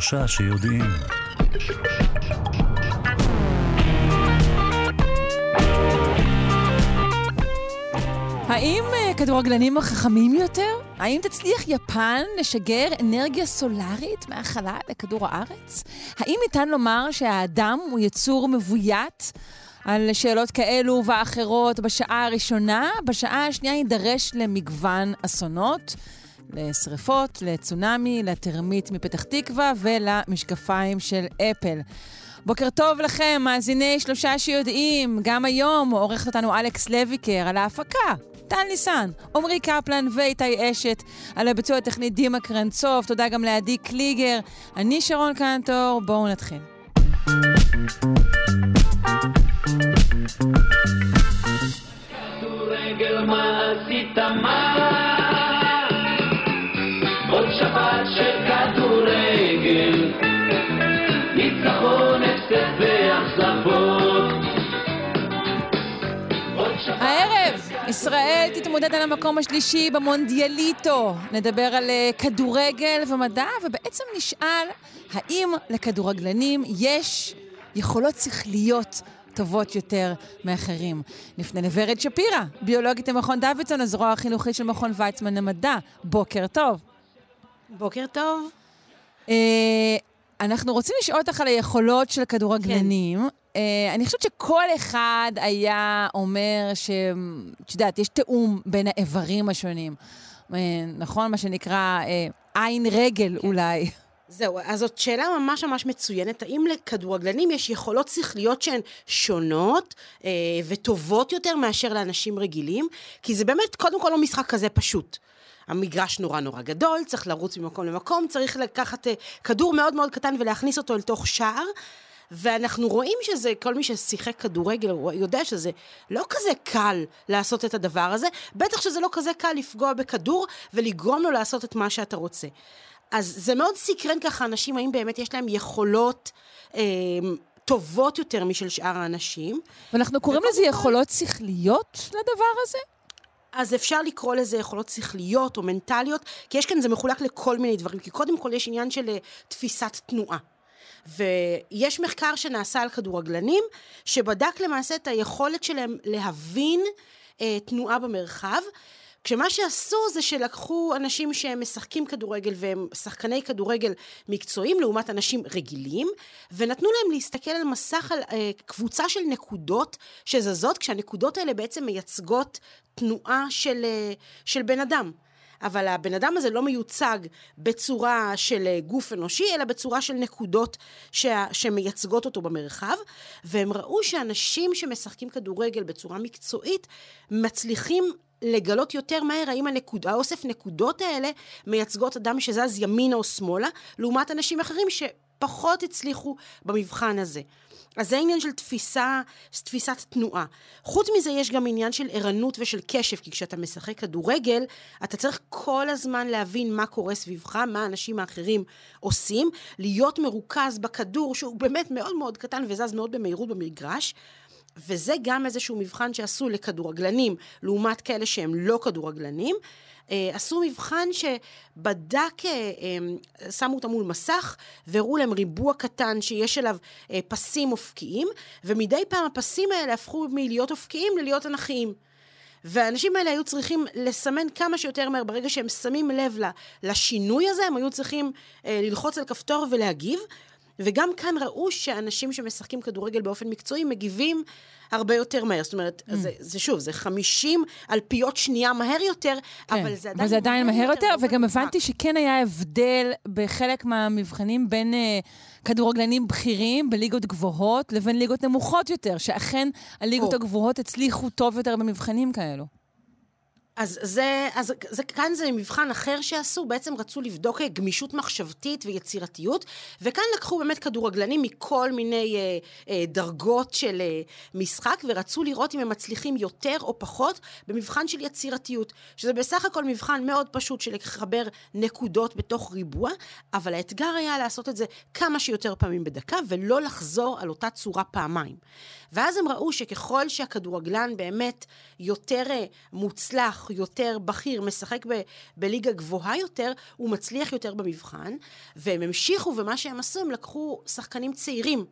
שלושה שיודעים. האם אה, כדורגלנים החכמים יותר? האם תצליח יפן לשגר אנרגיה סולארית מהחלל לכדור הארץ? האם ניתן לומר שהאדם הוא יצור מבוית? על שאלות כאלו ואחרות בשעה הראשונה. בשעה השנייה יידרש למגוון אסונות, לשריפות, לצונאמי, לטרמית מפתח תקווה ולמשקפיים של אפל. בוקר טוב לכם, מאזיני שלושה שיודעים. גם היום עורך אותנו אלכס לויקר על ההפקה. טל ניסן, עמרי קפלן ואיתי אשת, על הביצוע הטכני דימה קרנצוב, תודה גם לעדי קליגר. אני שרון קנטור, בואו נתחיל. מה עשית מה? ישראל תתמודד על המקום השלישי במונדיאליטו. נדבר על uh, כדורגל ומדע, ובעצם נשאל האם לכדורגלנים יש יכולות שכליות טובות יותר מאחרים. נפנה לוורד שפירא, ביולוגית למכון דוידסון, הזרוע החינוכית של מכון ויצמן למדע. בוקר טוב. בוקר טוב. Uh, אנחנו רוצים לשאול אותך על היכולות של כדורגלנים. כן. Uh, אני חושבת שכל אחד היה אומר שאת יודעת, יש תיאום בין האיברים השונים. Uh, נכון? מה שנקרא uh, עין רגל כן. אולי. זהו, אז זאת שאלה ממש ממש מצוינת. האם לכדורגלנים יש יכולות שכליות שהן שונות אה, וטובות יותר מאשר לאנשים רגילים? כי זה באמת, קודם כל, לא משחק כזה פשוט. המגרש נורא נורא גדול, צריך לרוץ ממקום למקום, צריך לקחת אה, כדור מאוד מאוד קטן ולהכניס אותו אל תוך שער. ואנחנו רואים שזה, כל מי ששיחק כדורגל יודע שזה לא כזה קל לעשות את הדבר הזה, בטח שזה לא כזה קל לפגוע בכדור ולגרום לו לעשות את מה שאתה רוצה. אז זה מאוד סקרן ככה אנשים, האם באמת יש להם יכולות אה, טובות יותר משל שאר האנשים. ואנחנו קוראים לזה יכולות שכליות לדבר הזה? אז אפשר לקרוא לזה יכולות שכליות או מנטליות, כי יש כאן, זה מחולק לכל מיני דברים, כי קודם כל יש עניין של uh, תפיסת תנועה. ויש מחקר שנעשה על כדורגלנים, שבדק למעשה את היכולת שלהם להבין uh, תנועה במרחב, כשמה שעשו זה שלקחו אנשים שהם משחקים כדורגל והם שחקני כדורגל מקצועיים לעומת אנשים רגילים, ונתנו להם להסתכל על מסך, על אה, קבוצה של נקודות שזזות, כשהנקודות האלה בעצם מייצגות תנועה של, אה, של בן אדם. אבל הבן אדם הזה לא מיוצג בצורה של אה, גוף אנושי, אלא בצורה של נקודות ש... שמייצגות אותו במרחב, והם ראו שאנשים שמשחקים כדורגל בצורה מקצועית, מצליחים לגלות יותר מהר האם הנקוד, האוסף נקודות האלה מייצגות אדם שזז ימינה או שמאלה, לעומת אנשים אחרים שפחות הצליחו במבחן הזה. אז זה עניין של תפיסה, תפיסת תנועה. חוץ מזה יש גם עניין של ערנות ושל קשב, כי כשאתה משחק כדורגל, אתה צריך כל הזמן להבין מה קורה סביבך, מה האנשים האחרים עושים, להיות מרוכז בכדור, שהוא באמת מאוד מאוד קטן וזז מאוד במהירות במגרש, וזה גם איזשהו מבחן שעשו לכדורגלנים, לעומת כאלה שהם לא כדורגלנים. אה, עשו מבחן שבדק, אה, אה, שמו אותם מול מסך והראו להם ריבוע קטן שיש עליו פסים אופקיים, ומדי פעם הפסים האלה הפכו מלהיות אופקיים ללהיות אנכיים. והאנשים האלה היו צריכים לסמן כמה שיותר מהר, ברגע שהם שמים לב לשינוי הזה, הם היו צריכים ללחוץ על כפתור ולהגיב. וגם כאן ראו שאנשים שמשחקים כדורגל באופן מקצועי מגיבים הרבה יותר מהר. זאת אומרת, mm. זה, זה שוב, זה 50 אלפיות שנייה מהר יותר, כן, אבל זה עדיין, אבל זה עדיין מהר יותר, יותר וגם הבנתי שכן היה הבדל בחלק מהמבחנים בין uh, כדורגלנים בכירים בליגות גבוהות לבין ליגות נמוכות יותר, שאכן הליגות או. הגבוהות הצליחו טוב יותר במבחנים כאלו. אז זה, אז זה, כאן זה מבחן אחר שעשו, בעצם רצו לבדוק גמישות מחשבתית ויצירתיות, וכאן לקחו באמת כדורגלנים מכל מיני אה, אה, דרגות של אה, משחק, ורצו לראות אם הם מצליחים יותר או פחות במבחן של יצירתיות, שזה בסך הכל מבחן מאוד פשוט של לחבר נקודות בתוך ריבוע, אבל האתגר היה לעשות את זה כמה שיותר פעמים בדקה, ולא לחזור על אותה צורה פעמיים. ואז הם ראו שככל שהכדורגלן באמת יותר אה, מוצלח, יותר בכיר, משחק ב- בליגה גבוהה יותר, הוא מצליח יותר במבחן, והם המשיכו, ומה שהם עשו, הם לקחו שחקנים צעירים.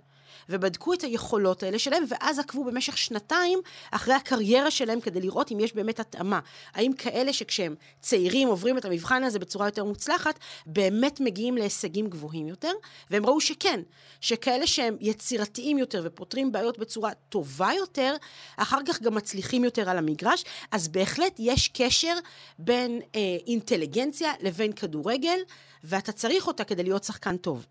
ובדקו את היכולות האלה שלהם, ואז עקבו במשך שנתיים אחרי הקריירה שלהם כדי לראות אם יש באמת התאמה. האם כאלה שכשהם צעירים עוברים את המבחן הזה בצורה יותר מוצלחת, באמת מגיעים להישגים גבוהים יותר, והם ראו שכן, שכאלה שהם יצירתיים יותר ופותרים בעיות בצורה טובה יותר, אחר כך גם מצליחים יותר על המגרש, אז בהחלט יש קשר בין אה, אינטליגנציה לבין כדורגל, ואתה צריך אותה כדי להיות שחקן טוב.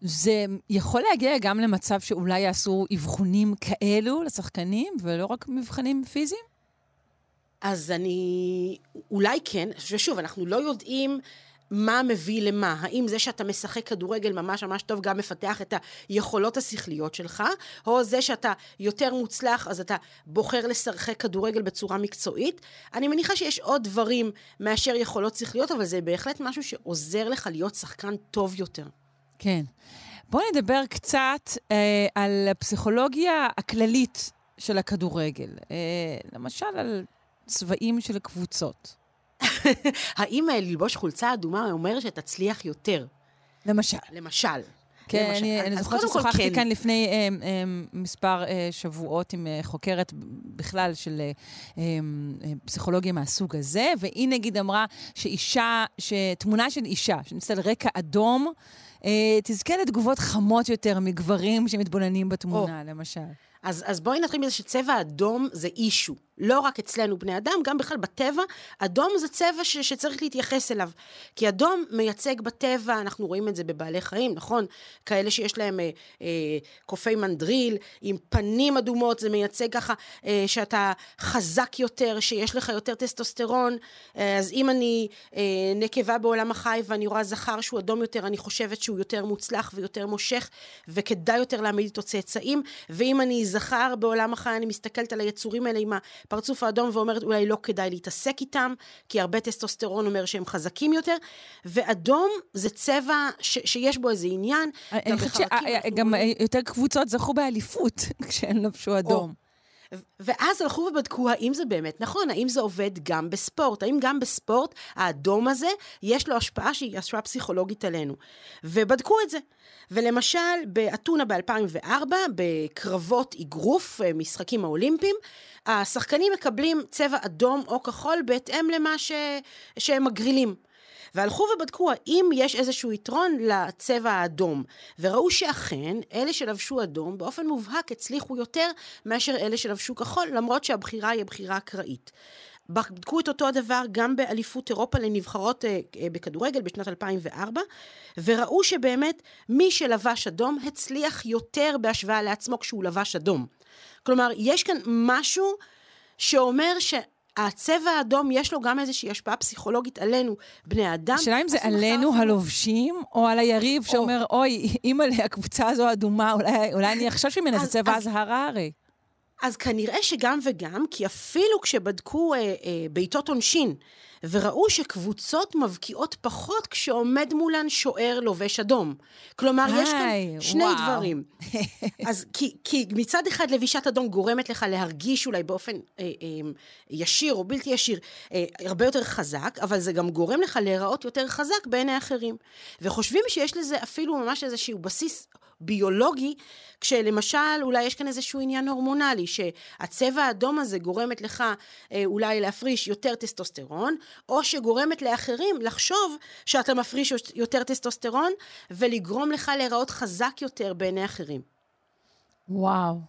זה יכול להגיע גם למצב שאולי יעשו אבחונים כאלו לשחקנים, ולא רק מבחנים פיזיים? אז אני... אולי כן, ושוב, אנחנו לא יודעים מה מביא למה. האם זה שאתה משחק כדורגל ממש ממש טוב גם מפתח את היכולות השכליות שלך, או זה שאתה יותר מוצלח אז אתה בוחר לשחק כדורגל בצורה מקצועית. אני מניחה שיש עוד דברים מאשר יכולות שכליות, אבל זה בהחלט משהו שעוזר לך להיות שחקן טוב יותר. כן. בואי נדבר קצת אה, על הפסיכולוגיה הכללית של הכדורגל. אה, למשל, על צבעים של קבוצות. האם אה, ללבוש חולצה אדומה אומר שתצליח יותר? למשל. למשל. כן, למשל. אני, אני זוכרת ששוחחתי כן. כאן לפני אה, אה, מספר אה, שבועות עם אה, חוקרת בכלל של אה, אה, פסיכולוגיה מהסוג הזה, והיא נגיד אמרה שאישה, שתמונה של אישה שנמצאת על רקע אדום, אה, תזכה לתגובות חמות יותר מגברים שמתבוננים בתמונה, או. למשל. אז, אז בואי נתחיל מזה שצבע אדום זה אישו. לא רק אצלנו בני אדם, גם בכלל בטבע, אדום זה צבע ש, שצריך להתייחס אליו. כי אדום מייצג בטבע, אנחנו רואים את זה בבעלי חיים, נכון? כאלה שיש להם אה, אה, קופי מנדריל, עם פנים אדומות, זה מייצג ככה אה, שאתה חזק יותר, שיש לך יותר טסטוסטרון. אה, אז אם אני אה, נקבה בעולם החי ואני רואה זכר שהוא אדום יותר, אני חושבת שהוא יותר מוצלח ויותר מושך, וכדאי יותר להעמיד איתו צאצאים. ואם אני זכר בעולם החי, אני מסתכלת על היצורים האלה עם הפרצוף האדום ואומרת אולי לא כדאי להתעסק איתם, כי הרבה טסטוסטרון אומר שהם חזקים יותר, ואדום זה צבע ש- שיש בו איזה עניין. אני חושבת שגם יותר קבוצות זכו באליפות כשהן לבשו אדום. ואז הלכו ובדקו האם זה באמת נכון, האם זה עובד גם בספורט, האם גם בספורט האדום הזה יש לו השפעה שהיא השפעה פסיכולוגית עלינו. ובדקו את זה. ולמשל, באתונה ב-2004, בקרבות אגרוף, אה, משחקים האולימפיים, השחקנים מקבלים צבע אדום או כחול בהתאם למה ש... שהם מגרילים. והלכו ובדקו האם יש איזשהו יתרון לצבע האדום, וראו שאכן, אלה שלבשו אדום באופן מובהק הצליחו יותר מאשר אלה שלבשו כחול, למרות שהבחירה היא הבחירה אקראית. בדקו את אותו הדבר גם באליפות אירופה לנבחרות אה, אה, בכדורגל בשנת 2004, וראו שבאמת מי שלבש אדום הצליח יותר בהשוואה לעצמו כשהוא לבש אדום. כלומר, יש כאן משהו שאומר ש... הצבע האדום יש לו גם איזושהי השפעה פסיכולוגית עלינו, בני אדם. השאלה אם זה עלינו אפילו... הלובשים, או על היריב או. שאומר, אוי, אימא'לה, הקבוצה הזו אדומה, אולי, אולי אני אחשוש ממנה, זה צבע אזהרה הרי. אז כנראה שגם וגם, כי אפילו כשבדקו אה, אה, בעיטות עונשין, וראו שקבוצות מבקיעות פחות כשעומד מולן שוער לובש אדום. כלומר, היי, יש כאן שני וואו. דברים. אז כי, כי מצד אחד לבישת אדום גורמת לך להרגיש אולי באופן אה, אה, ישיר או בלתי ישיר אה, הרבה יותר חזק, אבל זה גם גורם לך להיראות יותר חזק בעיני אחרים. וחושבים שיש לזה אפילו ממש איזשהו בסיס ביולוגי, כשלמשל אולי יש כאן איזשהו עניין הורמונלי, שהצבע האדום הזה גורמת לך אה, אולי להפריש יותר טסטוסטרון, או שגורמת לאחרים לחשוב שאתה מפריש יותר טסטוסטרון, ולגרום לך להיראות חזק יותר בעיני אחרים. וואו.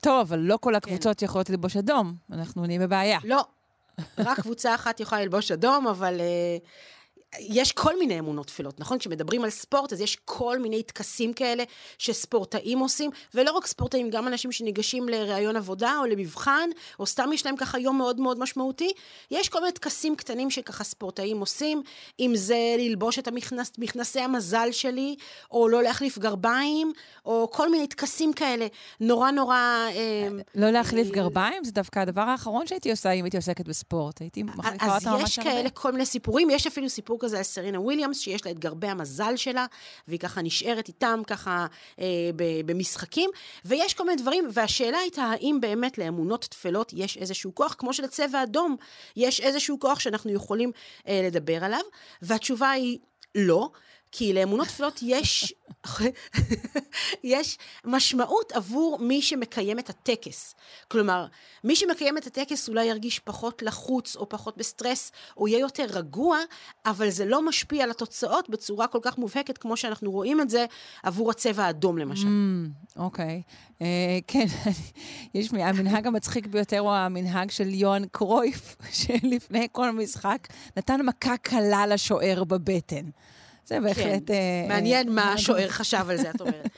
טוב, אבל לא כל הקבוצות כן. יכולות ללבוש אדום, אנחנו נהיה בבעיה. לא, רק קבוצה אחת יכולה ללבוש אדום, אבל uh, יש כל מיני אמונות טפלות, נכון? כשמדברים על ספורט, אז יש כל מיני טקסים כאלה שספורטאים עושים, ולא רק ספורטאים, גם אנשים שניגשים לראיון עבודה או למבחן, או סתם יש להם ככה יום מאוד מאוד משמעותי. יש כל מיני טקסים קטנים שככה ספורטאים עושים, אם זה ללבוש את המכנס, מכנסי המזל שלי, או לא להחליף גרביים, או כל מיני טקסים כאלה, נורא נורא... אה, לא להחליף אה, גרביים? זה דווקא הדבר האחרון שהייתי עושה אם הייתי עוסקת בספורט. הייתי מחליפה אותם ממש הרבה. אז יש כאלה כל מיני סיפורים, יש אפילו סיפור כזה על סרינה וויליאמס, שיש לה את גרבי המזל שלה, והיא ככה נשארת איתם ככה אה, במשחקים, ויש כל מיני דברים, והשאלה הייתה האם באמת לאמונות טפלות יש איזשהו כוח, כמו שלצבע אדום יש איזשהו כוח שאנחנו יכולים אה, לדבר עליו, והתשובה היא לא. כי לאמונות טפלות יש, יש משמעות עבור מי שמקיים את הטקס. כלומר, מי שמקיים את הטקס אולי ירגיש פחות לחוץ או פחות בסטרס, או יהיה יותר רגוע, אבל זה לא משפיע על התוצאות בצורה כל כך מובהקת כמו שאנחנו רואים את זה עבור הצבע האדום למשל. אוקיי. Mm, okay. uh, כן, יש המנהג המצחיק ביותר הוא המנהג של יוהאן קרויף, שלפני כל משחק נתן מכה קלה לשוער בבטן. זה בהחלט... כן. Uh, מעניין מה השוער חשב על זה, את אומרת.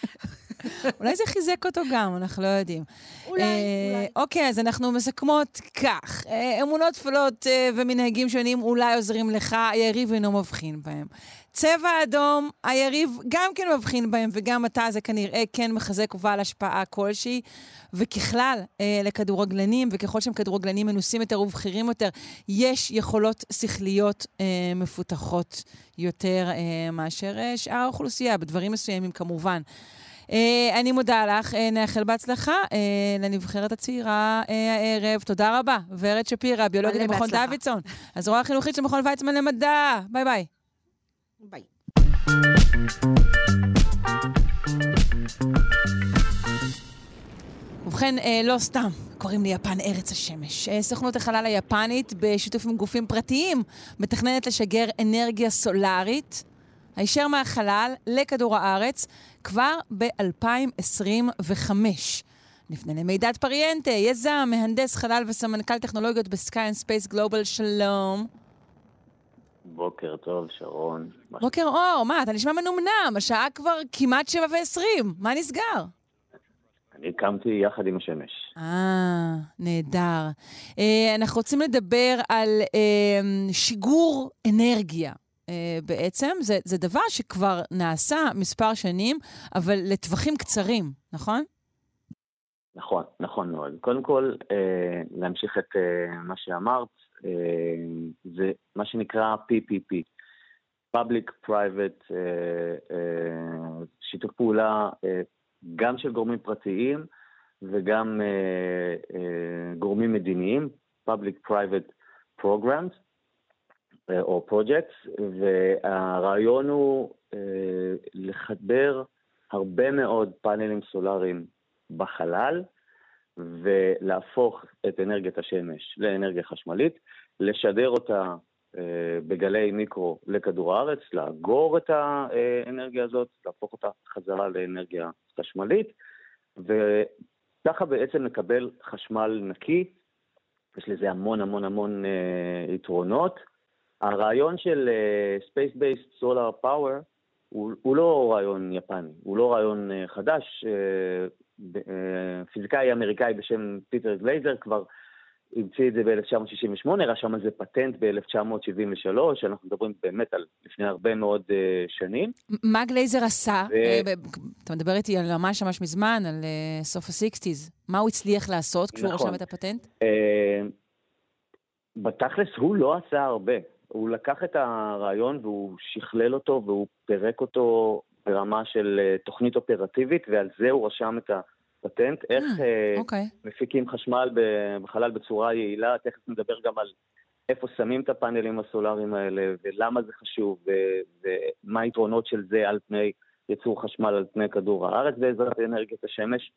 אולי זה חיזק אותו גם, אנחנו לא יודעים. אולי, אה, אולי. אוקיי, אז אנחנו מסכמות כך. אה, אמונות טפלות אה, ומנהגים שונים אולי עוזרים לך, היריב אינו מבחין בהם. צבע אדום, היריב גם כן מבחין בהם, וגם אתה, זה כנראה כן מחזק ובעל השפעה כלשהי. וככלל, אה, לכדורגלנים, וככל שהם כדורגלנים מנוסים יותר ובכירים יותר, יש יכולות שכליות אה, מפותחות יותר אה, מאשר אה, שאר האוכלוסייה, בדברים מסוימים כמובן. אה, אני מודה לך, אה, נאחל בהצלחה אה, לנבחרת הצעירה uh, הערב. תודה רבה. ורד שפירא, ביולוגית במכון דוידסון, הזרוע החינוכית של מכון ויצמן למדע. ביי ביי. ביי. ובכן, אה, לא סתם קוראים ליפן ארץ השמש. אה, סוכנות החלל היפנית, בשיתוף עם גופים פרטיים, מתכננת לשגר אנרגיה סולארית הישר מהחלל לכדור הארץ כבר ב-2025. נפנה למידד פריאנטה, יזם, מהנדס חלל וסמנכ"ל טכנולוגיות ב Sky and Space Global, שלום. בוקר טוב, שרון. בוקר אור, מה, אתה נשמע מנומנם, השעה כבר כמעט שבע ועשרים, מה נסגר? אני קמתי יחד עם השמש. אה, נהדר. אה, אנחנו רוצים לדבר על אה, שיגור אנרגיה. אה, בעצם, זה, זה דבר שכבר נעשה מספר שנים, אבל לטווחים קצרים, נכון? נכון, נכון מאוד. קודם כל, אה, להמשיך את אה, מה שאמרת, זה מה שנקרא PPP, Public Private, אה, אה, שיתוף פעולה אה, גם של גורמים פרטיים וגם גורמים מדיניים, Public Private Programs או Projects, והרעיון הוא לחבר הרבה מאוד פאנלים סולאריים בחלל, ולהפוך את אנרגיית השמש לאנרגיה חשמלית, לשדר אותה בגלי מיקרו לכדור הארץ, לאגור את האנרגיה הזאת, להפוך אותה חזרה לאנרגיה חשמלית, וככה בעצם לקבל חשמל נקי. יש לזה המון המון המון אה, יתרונות. הרעיון של אה, Space-Based Solar Power הוא, הוא לא רעיון יפני, הוא לא רעיון אה, חדש. אה, פיזיקאי אמריקאי בשם פיטר גלייזר כבר המציא את זה ב-1968, רשם על זה פטנט ב-1973, אנחנו מדברים באמת על לפני הרבה מאוד אה, שנים. מה גלייזר עשה? ו... Uh, אתה מדבר איתי על ממש ממש מזמן, על uh, סוף ה-60's. מה הוא הצליח לעשות כשהוא נכון. רשם את הפטנט? Uh, בתכלס הוא לא עשה הרבה. הוא לקח את הרעיון והוא שכלל אותו והוא פירק אותו ברמה של uh, תוכנית אופרטיבית, ועל זה הוא רשם את ה... פטנט, איך uh, okay. מפיקים חשמל בחלל בצורה יעילה, תכף נדבר גם על איפה שמים את הפאנלים הסולאריים האלה, ולמה זה חשוב, ו- ומה היתרונות של זה על פני ייצור חשמל על פני כדור הארץ בעזרת אנרגיית השמש.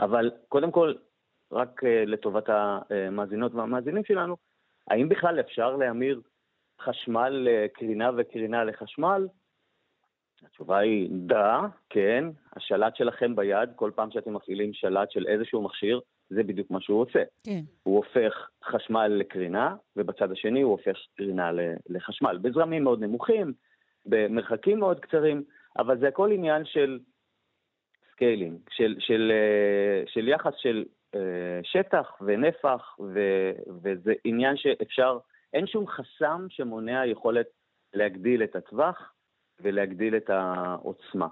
אבל קודם כל, רק לטובת המאזינות והמאזינים שלנו, האם בכלל אפשר להמיר חשמל לקרינה וקרינה לחשמל? התשובה היא דה, כן, השלט שלכם ביד, כל פעם שאתם מפעילים שלט של איזשהו מכשיר, זה בדיוק מה שהוא עושה. כן. הוא הופך חשמל לקרינה, ובצד השני הוא הופך קרינה לחשמל. בזרמים מאוד נמוכים, במרחקים מאוד קצרים, אבל זה הכל עניין של scaling, של, של, אה, של יחס של אה, שטח ונפח, ו, וזה עניין שאפשר, אין שום חסם שמונע יכולת להגדיל את הטווח. ולהגדיל את העוצמה.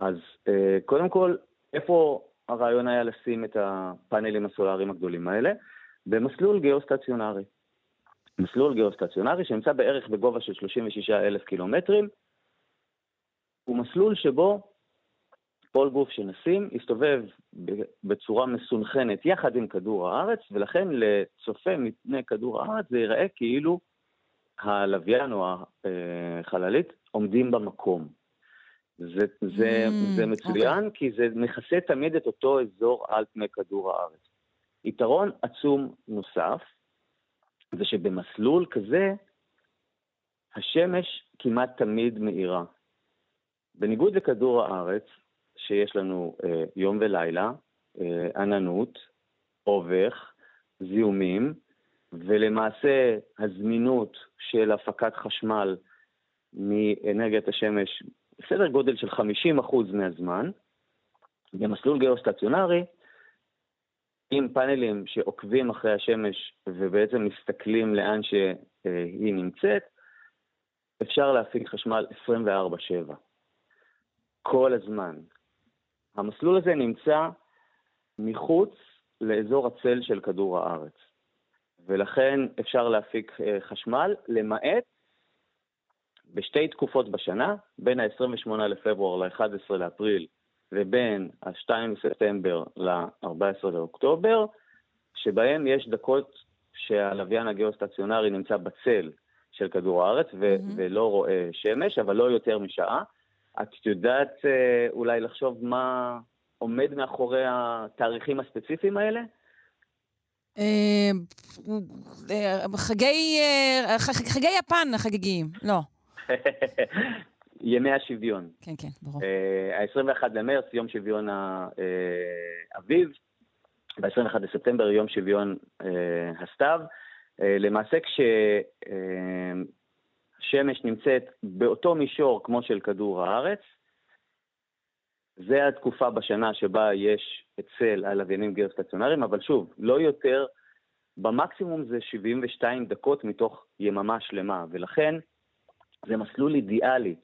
אז אה, קודם כל, איפה הרעיון היה לשים את הפאנלים הסולאריים הגדולים האלה? במסלול גיאוסטציונרי. מסלול גיאוסטציונרי שנמצא בערך בגובה של 36 אלף קילומטרים. הוא מסלול שבו כל גוף שנשים יסתובב בצורה מסונכנת יחד עם כדור הארץ, ולכן לצופה מפני כדור הארץ זה ייראה כאילו הלוויין או החללית עומדים במקום. זה, זה, mm, זה מצוין, okay. אוקיי. כי זה מכסה תמיד את אותו אזור על פני כדור הארץ. יתרון עצום נוסף, זה שבמסלול כזה, השמש כמעט תמיד מאירה. בניגוד לכדור הארץ, שיש לנו אה, יום ולילה, אה, עננות, אובך, זיהומים, ולמעשה הזמינות של הפקת חשמל מאנרגיית השמש בסדר גודל של 50% מהזמן. במסלול גיאוסטציונרי, עם פאנלים שעוקבים אחרי השמש ובעצם מסתכלים לאן שהיא נמצאת, אפשר להפיק חשמל 24/7. כל הזמן. המסלול הזה נמצא מחוץ לאזור הצל של כדור הארץ, ולכן אפשר להפיק אה, חשמל, למעט בשתי תקופות בשנה, בין ה-28 לפברואר ל-11 לאפריל ובין ה-2 בספטמבר ל-14 לאוקטובר, שבהם יש דקות שהלוויין הגיאוסטציונרי נמצא בצל של כדור הארץ ו- mm-hmm. ולא רואה שמש, אבל לא יותר משעה. את יודעת אה, אולי לחשוב מה עומד מאחורי התאריכים הספציפיים האלה? אה, אה, חגי, חגי יפן החגיגיים, לא. ימי השוויון. כן, כן, ברור. ה-21 למרץ, יום שוויון האביב, ב-21 לספטמבר, יום שוויון הסתיו. למעשה, כששמש נמצאת באותו מישור כמו של כדור הארץ, זה התקופה בשנה שבה יש אצל הלוויינים גיאוסטציונריים, אבל שוב, לא יותר, במקסימום זה 72 דקות מתוך יממה שלמה, ולכן זה מסלול אידיאלי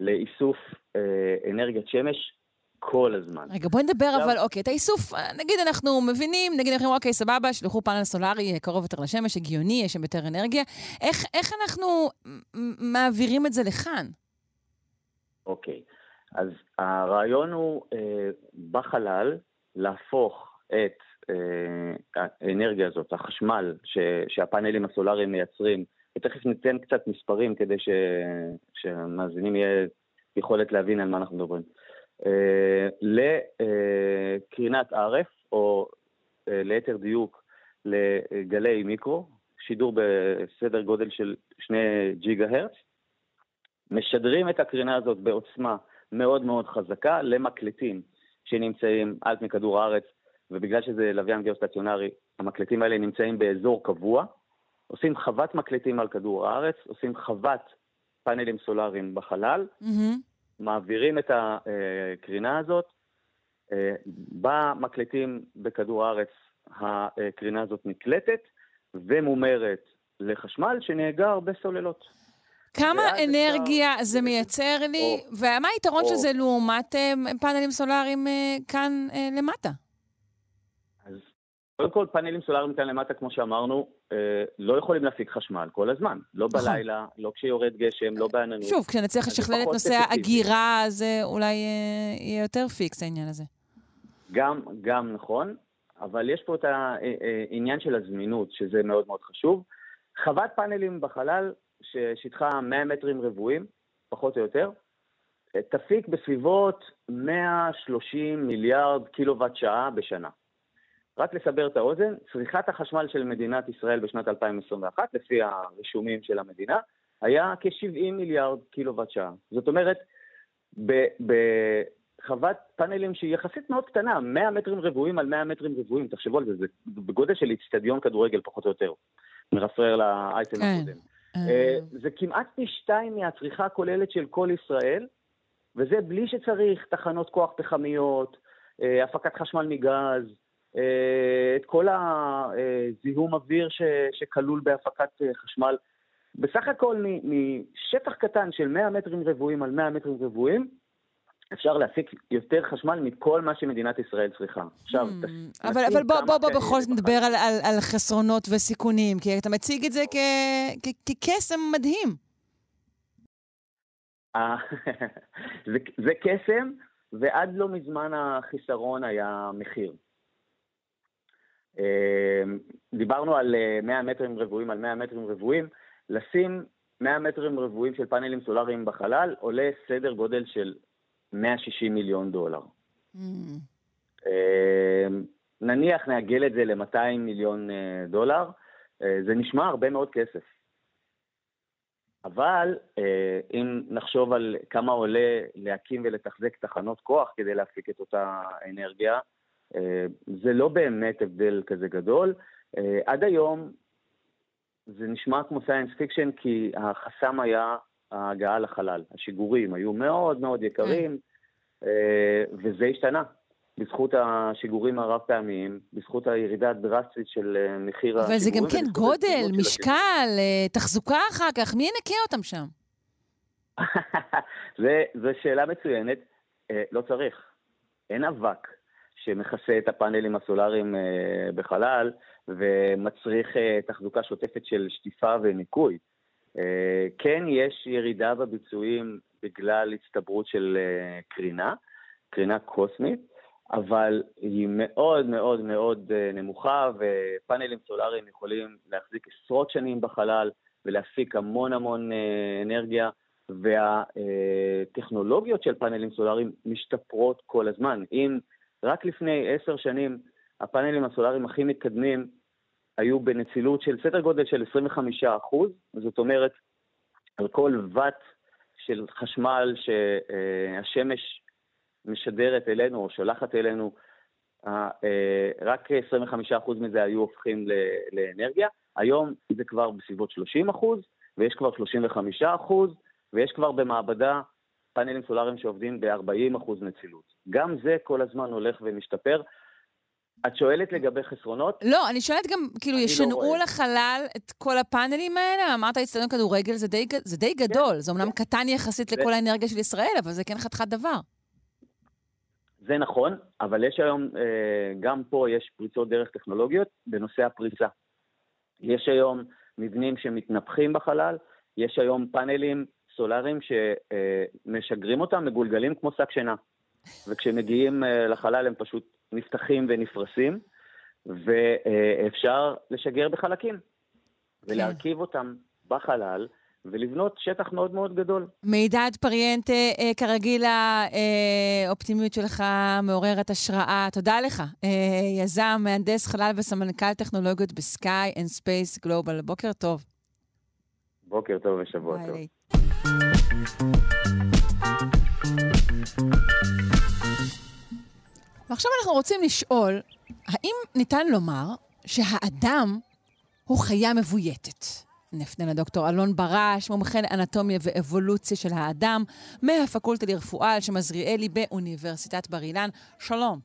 לאיסוף אה, אנרגיית שמש כל הזמן. רגע, בואי נדבר עכשיו... אבל, אוקיי, את האיסוף, נגיד אנחנו מבינים, נגיד אנחנו אומרים, אוקיי, סבבה, שלחו פאנל סולארי אה, קרוב יותר לשמש, הגיוני, יש שם יותר אנרגיה. איך, איך אנחנו מעבירים את זה לכאן? אוקיי, אז הרעיון הוא אה, בחלל להפוך את אה, האנרגיה הזאת, החשמל ש, שהפאנלים הסולאריים מייצרים, ותכף ניתן קצת מספרים כדי ש... שהמאזינים יהיה יכולת להבין על מה אנחנו מדברים. אה, לקרינת ערף, או אה, ליתר דיוק לגלי מיקרו, שידור בסדר גודל של 2 ג'יגה הרץ, משדרים את הקרינה הזאת בעוצמה מאוד מאוד חזקה למקלטים שנמצאים על פני כדור הארץ, ובגלל שזה לוויין גיאוסטציונרי, המקלטים האלה נמצאים באזור קבוע, עושים חוות מקלטים על כדור הארץ, עושים חוות פאנלים סולאריים בחלל, mm-hmm. מעבירים את הקרינה הזאת, אה, במקלטים בכדור הארץ הקרינה הזאת נקלטת ומומרת לחשמל שנאגר בסוללות. כמה אנרגיה אפשר... זה מייצר לי, או, ומה היתרון או, של זה לעומת אה, פאנלים סולאריים אה, כאן למטה? קודם כל, פאנלים סולאריים כאן למטה, כמו שאמרנו, אה, לא יכולים להפיק חשמל כל הזמן. לא נכון. בלילה, לא כשיורד גשם, לא בעננות. שוב, כשנצליח לשכלל את נושא ההגירה, אז אולי אה, יהיה יותר פיקס העניין הזה. גם, גם נכון, אבל יש פה את העניין אה, של הזמינות, שזה מאוד מאוד חשוב. חוות פאנלים בחלל, ששטחה 100 מטרים רבועים, פחות או יותר, תפיק בסביבות 130 מיליארד קילוואט שעה בשנה. רק לסבר את האוזן, צריכת החשמל של מדינת ישראל בשנת 2021, לפי הרישומים של המדינה, היה כ-70 מיליארד קילוואט שעה. זאת אומרת, בחוות פאנלים שהיא יחסית מאוד קטנה, 100 מטרים רבועים על 100 מטרים רבועים, תחשבו על זה, זה בגודל של איצטדיון כדורגל פחות או יותר, מרפרר לאייטם כן. הקודם. אה. זה כמעט פי שתיים מהצריכה הכוללת של כל ישראל, וזה בלי שצריך תחנות כוח פחמיות, אה, הפקת חשמל מגז, אה, את כל הזיהום אוויר ש, שכלול בהפקת אה, חשמל. בסך הכל משטח קטן של 100 מטרים רבועים על 100 מטרים רבועים, אפשר להפיק יותר חשמל מכל מה שמדינת ישראל צריכה. עכשיו, hmm, תס... אבל, אבל בוא, בוא, בוא בכל זאת נדבר על, על, על חסרונות וסיכונים, כי אתה מציג את זה כקסם מדהים. זה, זה קסם, ועד לא מזמן החיסרון היה מחיר. אמ, דיברנו על 100 אה, מטרים רבועים על 100 מטרים רבועים, לשים 100 מטרים רבועים של פאנלים סולאריים בחלל עולה סדר גודל של 160 מיליון דולר. Mm. אמ, נניח נעגל את זה ל-200 מיליון אה, דולר, אה, זה נשמע הרבה מאוד כסף. אבל אם נחשוב על כמה עולה להקים ולתחזק תחנות כוח כדי להפיק את אותה אנרגיה, אה, זה לא באמת הבדל כזה גדול. אה, עד היום זה נשמע כמו science fiction כי החסם היה ההגעה לחלל. השיגורים היו מאוד מאוד יקרים, אה, וזה השתנה. בזכות השיגורים הרב-פעמיים, בזכות הירידה הדרסטית של מחיר השיגורים. אבל זה גם כן גודל, משקל, תחזוקה אחר כך, מי ינקה אותם שם? זו שאלה מצוינת. לא צריך. אין אבק. שמכסה את הפאנלים הסולאריים אה, בחלל ומצריך אה, תחזוקה שוטפת של שטיפה וניקוי. אה, כן, יש ירידה בביצועים בגלל הצטברות של קרינה, קרינה קוסמית, אבל היא מאוד מאוד מאוד נמוכה, ופאנלים סולאריים יכולים להחזיק עשרות שנים בחלל ולהפיק המון המון אנרגיה, והטכנולוגיות של פאנלים סולאריים משתפרות כל הזמן. אם רק לפני עשר שנים הפאנלים הסולאריים הכי מתקדמים היו בנצילות של סדר גודל של 25 אחוז, זאת אומרת, על כל ואט של חשמל שהשמש משדרת אלינו או שולחת אלינו, אה, רק 25% אחוז מזה היו הופכים לאנרגיה. היום זה כבר בסביבות 30 אחוז, ויש כבר 35 אחוז, ויש כבר במעבדה פאנלים סולאריים שעובדים ב-40% נצילות. גם זה כל הזמן הולך ומשתפר. את שואלת לגבי חסרונות? לא, אני שואלת גם, כאילו, ישנעו לא לחלל את כל הפאנלים האלה? אמרת אצטדיון כדורגל, זה די, זה די כן, גדול. כן, זה אומנם כן. קטן יחסית לכל האנרגיה של ישראל, אבל זה כן חתיכת דבר. זה נכון, אבל יש היום, אה, גם פה יש פריצות דרך טכנולוגיות בנושא הפריצה. יש היום מבנים שמתנפחים בחלל, יש היום פאנלים סולאריים שמשגרים אותם, מגולגלים כמו שק שינה. וכשמגיעים אה, לחלל הם פשוט נפתחים ונפרסים, ואפשר לשגר בחלקים, ולהרכיב כן. אותם בחלל. ולבנות שטח מאוד מאוד גדול. מידד פריאנטה, אה, כרגיל האופטימיות שלך מעוררת השראה. תודה לך. אה, יזם, מהנדס חלל וסמנכ"ל טכנולוגיות ב Sky and Space Global. בוקר טוב. בוקר טוב ושבוע טוב. ועכשיו אנחנו רוצים לשאול, האם ניתן לומר שהאדם הוא חיה מבויתת? נפנה לדוקטור אלון ברש, מומחה לאנטומיה ואבולוציה של האדם, מהפקולטה לרפואה על שם עזריאלי באוניברסיטת בר אילן. שלום.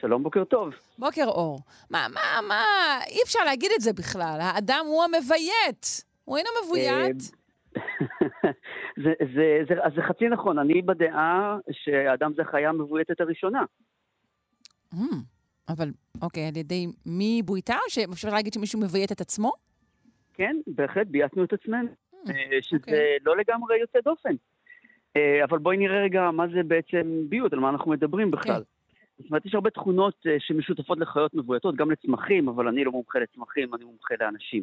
שלום, בוקר טוב. בוקר אור. מה, מה, מה, אי אפשר להגיד את זה בכלל. האדם הוא המביית. הוא אינו מבוית. זה, זה, זה, זה, זה חצי נכון, אני בדעה שהאדם זה החיה המבויתת הראשונה. Mm, אבל, אוקיי, על ידי מי בויתה, או שאפשר להגיד שמישהו מביית את עצמו? כן, בהחלט בייתנו את עצמנו, mm, שזה אוקיי. לא לגמרי יוצא דופן. אה, אבל בואי נראה רגע מה זה בעצם ביות, על מה אנחנו מדברים בכלל. כן. זאת אומרת, יש הרבה תכונות אה, שמשותפות לחיות מבויתות, גם לצמחים, אבל אני לא מומחה לצמחים, אני מומחה לאנשים.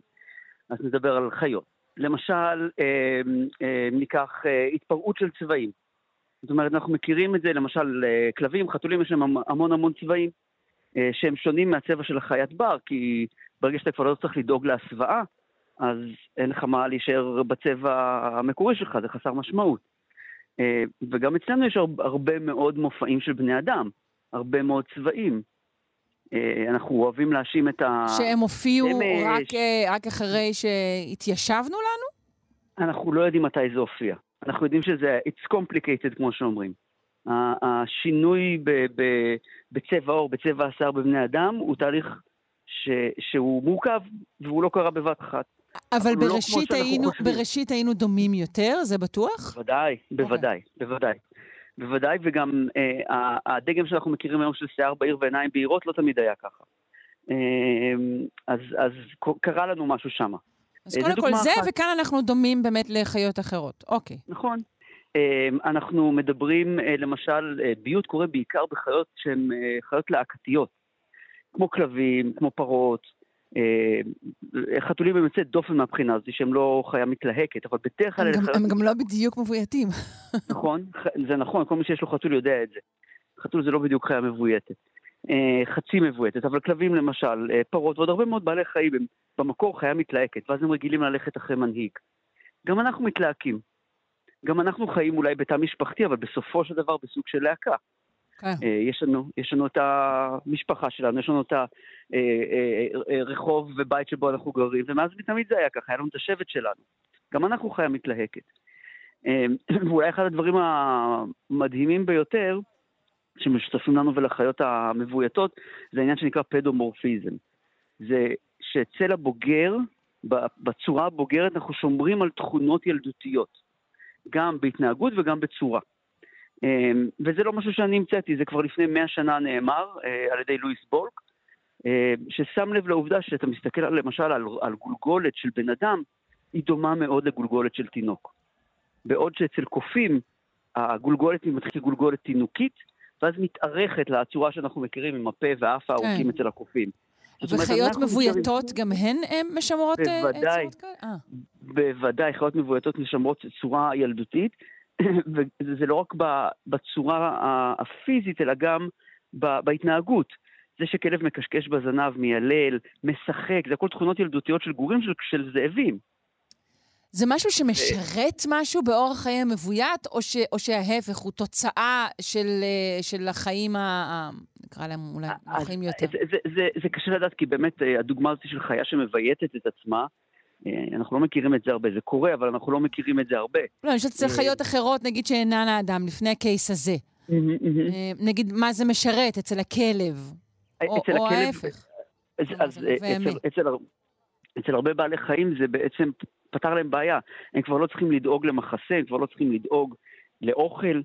אז נדבר על חיות. למשל, אה, אה, ניקח אה, התפרעות של צבעים. זאת אומרת, אנחנו מכירים את זה, למשל, כלבים, חתולים, יש להם המון המון צבעים, אה, שהם שונים מהצבע של החיית בר, כי ברגע שאתה כבר לא צריך לדאוג להסוואה, אז אין לך מה להישאר בצבע המקורי שלך, זה חסר משמעות. אה, וגם אצלנו יש הרבה מאוד מופעים של בני אדם, הרבה מאוד צבעים. אה, אנחנו אוהבים להאשים את ה... שהם הופיעו רק, רק אחרי שהתיישבנו לנו? אנחנו לא יודעים מתי זה הופיע. אנחנו יודעים שזה, it's complicated כמו שאומרים. השינוי ב, ב, בצבע עור, בצבע השיער בבני אדם, הוא תהליך ש, שהוא מורכב, והוא לא קרה בבת אחת. אבל לא בראשית, לא היינו, בראשית היינו דומים יותר, זה בטוח? בוודאי, בוודאי, okay. בוודאי. בוודאי, וגם אה, הדגם שאנחנו מכירים היום של שיער בהיר ועיניים בהירות לא תמיד היה ככה. אה, אז, אז קרה לנו משהו שם. אז קודם כל זה, אחת. וכאן אנחנו דומים באמת לחיות אחרות. אוקיי. נכון. אה, אנחנו מדברים, אה, למשל, אה, ביות קורה בעיקר בחיות שהן חיות להקתיות, כמו כלבים, כמו פרות, אה, חתולים הם יוצאי דופן מהבחינה הזאת, שהם לא חיה מתלהקת, אבל בדרך כלל... הם, הם גם לא בדיוק מבויתים. נכון, זה נכון, כל מי שיש לו חתול יודע את זה. חתול זה לא בדיוק חיה מבויתת. אה, חצי מבויתת, אבל כלבים למשל, אה, פרות ועוד הרבה מאוד בעלי חיים הם במקור חיה מתלהקת, ואז הם רגילים ללכת אחרי מנהיג. גם אנחנו מתלהקים. גם אנחנו חיים אולי בתא משפחתי, אבל בסופו של דבר בסוג של להקה. כן. אה, יש לנו, יש לנו את המשפחה שלנו, יש לנו את הרחוב ובית שבו אנחנו גרים, ומאז ותמיד זה היה ככה, היה לנו את השבט שלנו. גם אנחנו חיה מתלהקת. ואולי אחד הדברים המדהימים ביותר, שמשותפים לנו ולחיות המבויתות, זה העניין שנקרא פדומורפיזם. זה שאצל הבוגר, בצורה הבוגרת, אנחנו שומרים על תכונות ילדותיות, גם בהתנהגות וגם בצורה. אמ, וזה לא משהו שאני המצאתי, זה כבר לפני מאה שנה נאמר אה, על ידי לואיס בולק, אה, ששם לב לעובדה שאתה מסתכל למשל על, על גולגולת של בן אדם, היא דומה מאוד לגולגולת של תינוק. בעוד שאצל קופים הגולגולת היא מתחילה גולגולת תינוקית, ואז מתארכת לצורה שאנחנו מכירים עם הפה והאף הארוכים כן. אצל הקופים. וחיות מבויתות גם הן משמרות אה, צורות כאלה? בוודאי, חיות מבויתות משמרות צורה ילדותית, וזה לא רק בצורה הפיזית, אלא גם בהתנהגות. זה שכלב מקשקש בזנב, מיילל, משחק, זה הכל תכונות ילדותיות של גורים של, של זאבים. זה משהו שמשרת משהו באורח חיי המבוית, או, ש, או שההפך, הוא תוצאה של, אה, של החיים, ה, נקרא להם אולי החיים יותר? זה, זה, זה, זה קשה לדעת, כי באמת אה, הדוגמה הזאת של חיה שמבייתת את עצמה, אה, אנחנו לא מכירים את זה הרבה, זה קורה, אבל אנחנו לא מכירים את זה הרבה. לא, יש אצל אה, חיות אחרות, נגיד שאינן האדם, לפני הקייס הזה. אה, נגיד, מה זה משרת אצל הכלב? או ההפך. אז אצל הרבה בעלי חיים זה בעצם פתר להם בעיה. הם כבר לא צריכים לדאוג למחסה, הם כבר לא צריכים לדאוג לאוכל,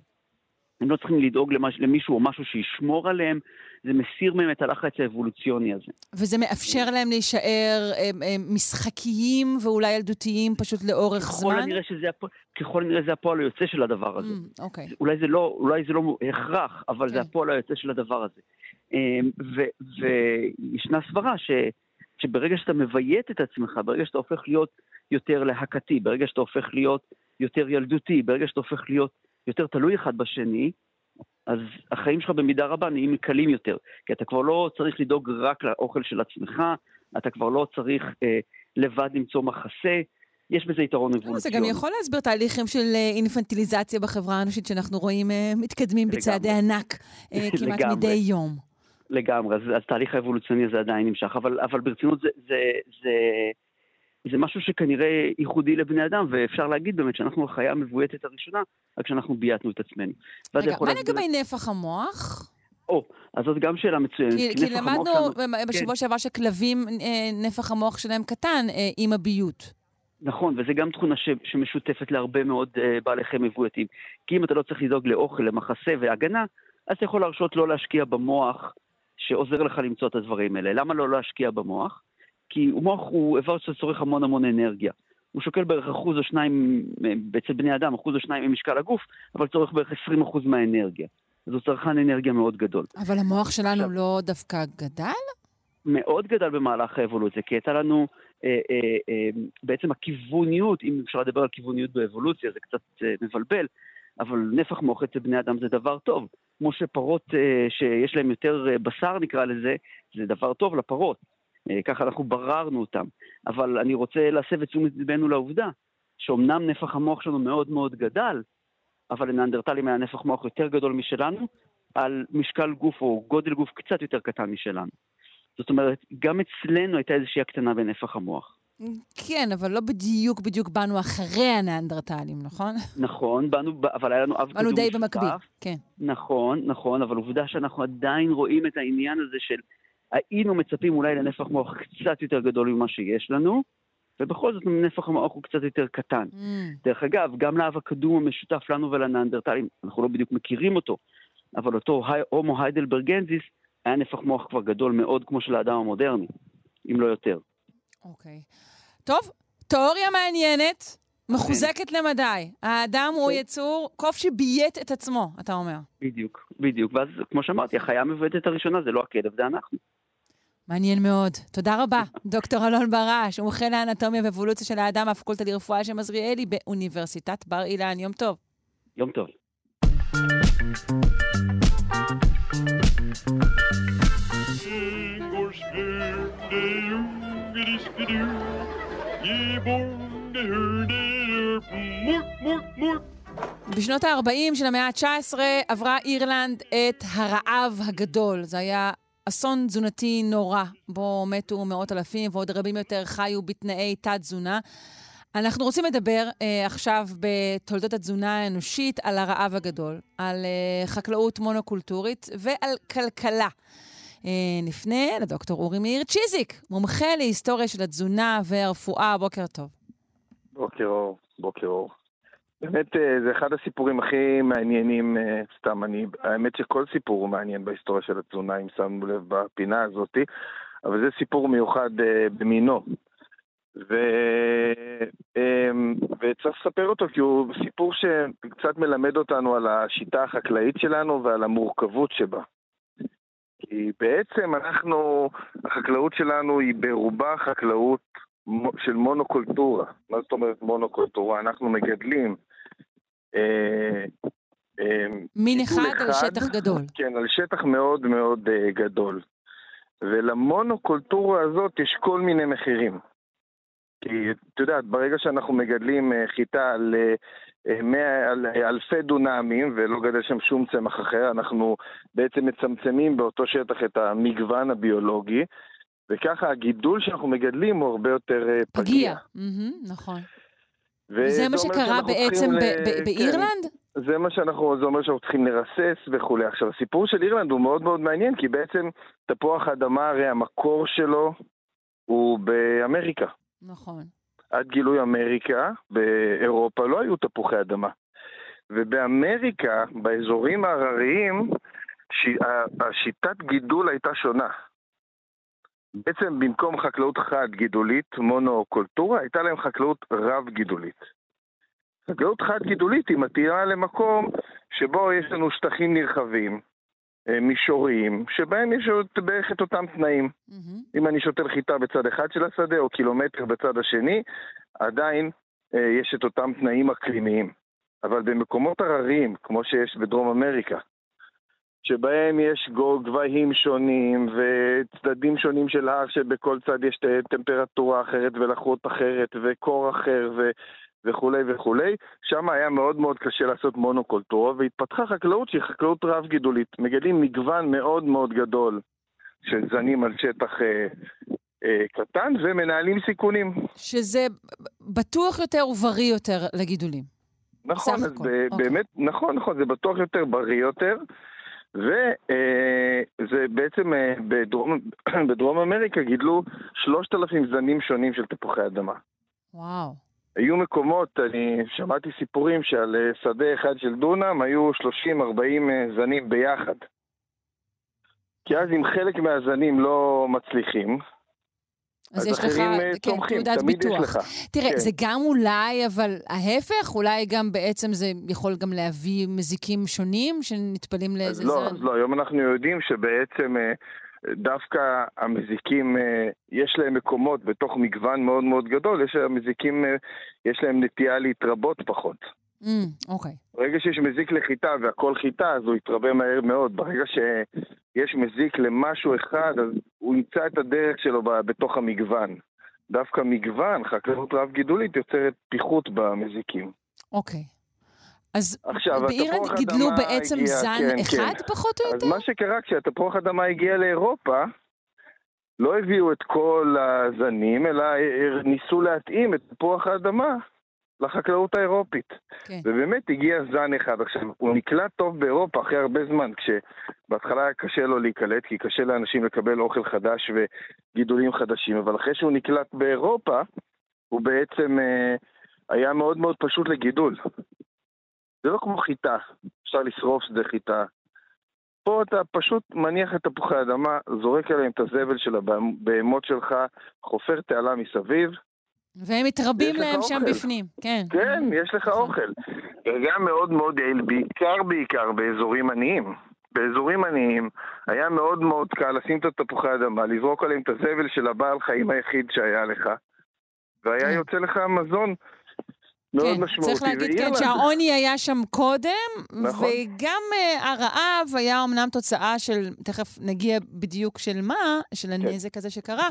הם לא צריכים לדאוג למש, למישהו או משהו שישמור עליהם, זה מסיר מהם את הלחץ האבולוציוני הזה. וזה מאפשר להם להישאר הם, הם, משחקיים ואולי ילדותיים פשוט לאורך ככל זמן? הנראה שזה, ככל הנראה זה הפועל היוצא של הדבר הזה. Mm, אוקיי. אולי, זה לא, אולי זה לא הכרח, אבל okay. זה כן. הפועל היוצא של הדבר הזה. אמ, וישנה סברה ש, שברגע שאתה מביית את עצמך, ברגע שאתה הופך להיות יותר להקתי, ברגע שאתה הופך להיות יותר ילדותי, ברגע שאתה הופך להיות יותר תלוי אחד בשני, אז החיים שלך במידה רבה נהיים קלים יותר. כי אתה כבר לא צריך לדאוג רק לאוכל של עצמך, אתה כבר לא צריך אה, לבד למצוא מחסה. יש בזה יתרון אבולוציוני. זה גם יכול להסביר תהליכים של אה, אינפנטיליזציה בחברה האנושית שאנחנו רואים אה, מתקדמים בצעדי ענק אה, כמעט מדי יום. לגמרי, אז, אז תהליך האבולוציוני הזה עדיין נמשך, אבל, אבל ברצינות זה, זה, זה, זה משהו שכנראה ייחודי לבני אדם, ואפשר להגיד באמת שאנחנו החיה המבויתת הראשונה, רק שאנחנו בייתנו את המוח רגע, מה לגבי נפח המוח? או, אז זאת גם שאלה מצוינת. כי, כי למדנו שלנו... בשבוע כן. שעבר שכלבים, אה, נפח המוח שלהם קטן אה, עם הביות. נכון, וזו גם תכונה ש, שמשותפת להרבה מאוד uh, בעלי חיים מבויתים. כי אם אתה לא צריך לדאוג לאוכל, למחסה והגנה, אז אתה יכול להרשות לא להשקיע במוח שעוזר לך למצוא את הדברים האלה. למה לא להשקיע במוח? כי מוח הוא איבר שצורך המון המון אנרגיה. הוא שוקל בערך אחוז או שניים, אצל בני אדם, אחוז או שניים ממשקל הגוף, אבל צורך בערך 20 אחוז מהאנרגיה. אז הוא צרכן אנרגיה מאוד גדול. אבל המוח שלנו עכשיו, לא דווקא גדל? מאוד גדל במהלך האבולוציה, כי הייתה לנו אה, אה, אה, בעצם הכיווניות, אם אפשר לדבר על כיווניות באבולוציה, זה קצת אה, מבלבל, אבל נפח מוח אצל בני אדם זה דבר טוב. כמו שפרות אה, שיש להן יותר אה, בשר, נקרא לזה, זה דבר טוב לפרות. אה, ככה אנחנו בררנו אותם. אבל אני רוצה להסב את תשומת לבנו לעובדה שאומנם נפח המוח שלנו מאוד מאוד גדל, אבל לנאנדרטלים היה נפח מוח יותר גדול משלנו, על משקל גוף או גודל גוף קצת יותר קטן משלנו. זאת אומרת, גם אצלנו הייתה איזושהי הקטנה בנפח המוח. כן, אבל לא בדיוק בדיוק באנו אחרי הנאנדרטלים, נכון? נכון, באנו, אבל היה לנו אב קדום משותף. באנו די במקביל, כן. נכון, נכון, אבל עובדה שאנחנו עדיין רואים את העניין הזה של היינו מצפים אולי לנפח מוח קצת יותר גדול ממה שיש לנו, ובכל זאת נפח המוח הוא קצת יותר קטן. Mm. דרך אגב, גם לאבקדום המשותף לנו ולנאנדרטלים, אנחנו לא בדיוק מכירים אותו, אבל אותו הומו היידלברגנזיס היה נפח מוח כבר גדול מאוד כמו של האדם המודרני, אם לא יותר. אוקיי. טוב, תיאוריה מעניינת. מחוזקת למדי. האדם הוא. יצור, קוף שביית את עצמו, אתה אומר. בדיוק, בדיוק. ואז, כמו שאמרתי, החיה המבועטת הראשונה זה לא הכלב, זה אנחנו. מעניין מאוד. תודה רבה, דוקטור אלון ברש, מומחה לאנטומיה ואבולוציה של האדם מהפקולטה לרפואה של מזריאלי באוניברסיטת בר אילן. יום טוב. יום טוב. בשנות ה-40 של המאה ה-19 עברה אירלנד את הרעב הגדול. זה היה אסון תזונתי נורא, בו מתו מאות אלפים ועוד רבים יותר חיו בתנאי תת-תזונה. אנחנו רוצים לדבר אה, עכשיו בתולדות התזונה האנושית על הרעב הגדול, על אה, חקלאות מונוקולטורית ועל כלכלה. אה, נפנה לדוקטור אורי מאיר צ'יזיק, מומחה להיסטוריה של התזונה והרפואה. בוקר טוב. בוקר אור, בוקר אור. באמת, אה, זה אחד הסיפורים הכי מעניינים, אה, סתם, אני, האמת שכל סיפור הוא מעניין בהיסטוריה של התזונה, אם שמנו לב בפינה הזאתי, אבל זה סיפור מיוחד uh, במינו. ו... um, וצריך לספר אותו כי הוא סיפור שקצת מלמד אותנו על השיטה החקלאית שלנו ועל המורכבות שבה. כי בעצם אנחנו, החקלאות שלנו היא ברובה חקלאות של מונוקולטורה. מה זאת אומרת מונוקולטורה? אנחנו מגדלים אה, אה, מין אחד, על שטח גדול. כן, על שטח מאוד מאוד uh, גדול. ולמונוקולטורה הזאת יש כל מיני מחירים. כי את יודעת, ברגע שאנחנו מגדלים uh, חיטה על, uh, מאה, על אלפי דונמים ולא גדל שם שום צמח אחר, אנחנו בעצם מצמצמים באותו שטח את המגוון הביולוגי, וככה הגידול שאנחנו מגדלים הוא הרבה יותר אה, פגיע. פגיע, mm-hmm, נכון. וזה מה שקרה בעצם ל... כן. באירלנד? כן. זה מה שאנחנו, זה אומר שאנחנו צריכים לרסס וכולי. עכשיו, הסיפור של אירלנד הוא מאוד מאוד מעניין, כי בעצם תפוח האדמה, הרי המקור שלו הוא באמריקה. נכון. עד גילוי אמריקה, באירופה לא היו תפוחי אדמה. ובאמריקה, באזורים ההרריים, השיטת גידול הייתה שונה. בעצם במקום חקלאות חד-גידולית, מונוקולטורה, הייתה להם חקלאות רב-גידולית. חקלאות חד-גידולית היא מתאימה למקום שבו יש לנו שטחים נרחבים, אה, מישוריים, שבהם יש בערך את אותם תנאים. Mm-hmm. אם אני שותל חיטה בצד אחד של השדה או קילומטר בצד השני, עדיין אה, יש את אותם תנאים אקלימיים. אבל במקומות הרריים, כמו שיש בדרום אמריקה, שבהם יש גבהים שונים וצדדים שונים של הר שבכל צד יש טמפרטורה אחרת ולחות אחרת וקור אחר ו... וכולי וכולי. שם היה מאוד מאוד קשה לעשות מונוקולטורה והתפתחה חקלאות שהיא חקלאות רב-גידולית. מגדלים מגוון מאוד מאוד גדול של זנים על שטח אה, אה, קטן ומנהלים סיכונים. שזה בטוח יותר ובריא יותר לגידולים. נכון, אז ב- אוקיי. באמת, נכון, נכון, זה בטוח יותר בריא יותר. וזה בעצם אה, בדרום, בדרום אמריקה גידלו 3,000 זנים שונים של תפוחי אדמה. וואו. היו מקומות, אני שמעתי סיפורים שעל אה, שדה אחד של דונם היו 30-40 אה, זנים ביחד. כי אז אם חלק מהזנים לא מצליחים, אז, אז יש לך, אה, כן, צומחים, תעודת ביטוח. תראה, כן. זה גם אולי, אבל ההפך, אולי גם בעצם זה יכול גם להביא מזיקים שונים שנטפלים לאיזה לא, זן. לא, אז לא, היום אנחנו יודעים שבעצם דווקא המזיקים, אה, יש להם מקומות בתוך מגוון מאוד מאוד גדול, יש המזיקים, יש להם נטייה להתרבות פחות. אוקיי. Mm, okay. ברגע שיש מזיק לחיטה והכל חיטה, אז הוא יתרבה מהר מאוד. ברגע שיש מזיק למשהו אחד, אז הוא ימצא את הדרך שלו בתוך המגוון. דווקא מגוון, חקלאות רב-גידולית, יוצרת פיחות במזיקים. אוקיי. אז באירלנד גידלו בעצם הגיע, זן כן, אחד כן. פחות או יותר? אז מה שקרה, כשהתפוח אדמה הגיע לאירופה, לא הביאו את כל הזנים, אלא ניסו להתאים את תפוח האדמה לחקלאות האירופית. כן. ובאמת הגיע זן אחד. עכשיו, הוא נקלט טוב באירופה אחרי הרבה זמן, כשבהתחלה היה קשה לו להיקלט, כי קשה לאנשים לקבל אוכל חדש וגידולים חדשים, אבל אחרי שהוא נקלט באירופה, הוא בעצם אה, היה מאוד מאוד פשוט לגידול. זה לא כמו חיטה, אפשר לשרוף שדה חיטה. פה אתה פשוט מניח את תפוחי האדמה, זורק עליהם את הזבל של הבהמות שלך, חופר תעלה מסביב. והם מתרבים להם שם אוכל. בפנים, כן. כן, יש לך אוכל. וגם מאוד מאוד יעיל, בעיקר בעיקר באזורים עניים. באזורים עניים היה מאוד מאוד קל לשים את התפוחי האדמה, לזרוק עליהם את הזבל של הבעל חיים היחיד שהיה לך, והיה כן. יוצא לך מזון מאוד כן, משמעותי. צריך להגיד כן ואירלנד- שהעוני היה שם קודם, נכון. וגם uh, הרעב היה אמנם תוצאה של, תכף נגיע בדיוק של מה, של הנזק הזה שקרה,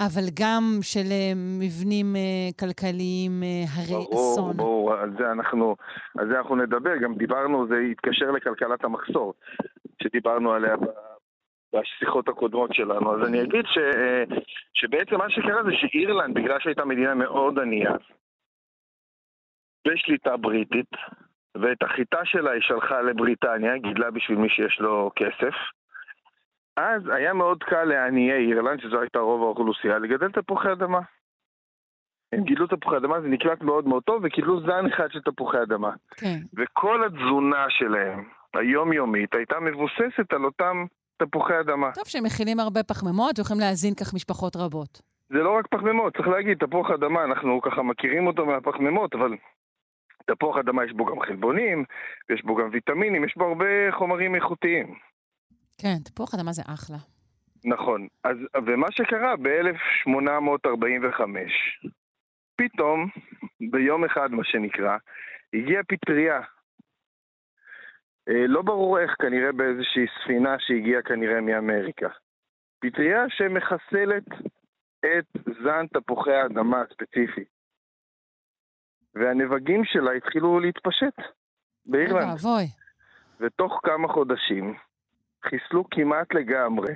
אבל גם של uh, מבנים uh, כלכליים uh, הרי ברור, אסון. ברור, על זה אנחנו, על זה אנחנו נדבר, גם דיברנו, זה התקשר לכלכלת המחסור, שדיברנו עליה בשיחות הקודמות שלנו. אז אני אגיד ש, שבעצם מה שקרה זה שאירלנד, בגלל שהייתה מדינה מאוד ענייה, בשליטה בריטית, ואת החיטה שלה היא שלחה לבריטניה, גידלה בשביל מי שיש לו כסף, אז היה מאוד קל לעניי אירלנד, שזו הייתה רוב האוכלוסייה, לגדל תפוחי אדמה. הם גידלו תפוחי אדמה, זה נקלט מאוד מאוד טוב, וקיבלו זן אחד של תפוחי אדמה. כן, וכל התזונה שלהם, היומיומית, הייתה מבוססת על אותם תפוחי אדמה. טוב שהם מכילים הרבה פחמימות ויכולים להזין כך משפחות רבות. זה לא רק פחמימות, צריך להגיד, תפוח אדמה, אנחנו ככה מכירים אותו מהפחמימות, אבל תפוח אדמה יש בו גם חלבונים, יש בו גם ויטמינים, יש בו הרבה חומרים איכותיים. כן, תפוח אדמה זה אחלה. נכון. אז, ומה שקרה ב-1845, פתאום, ביום אחד, מה שנקרא, הגיעה פטריה. אה, לא ברור איך, כנראה באיזושהי ספינה שהגיעה כנראה מאמריקה. פטריה שמחסלת את זן תפוחי האדמה הספציפי. והנבגים שלה התחילו להתפשט באירלנד. ואבוי. ותוך כמה חודשים חיסלו כמעט לגמרי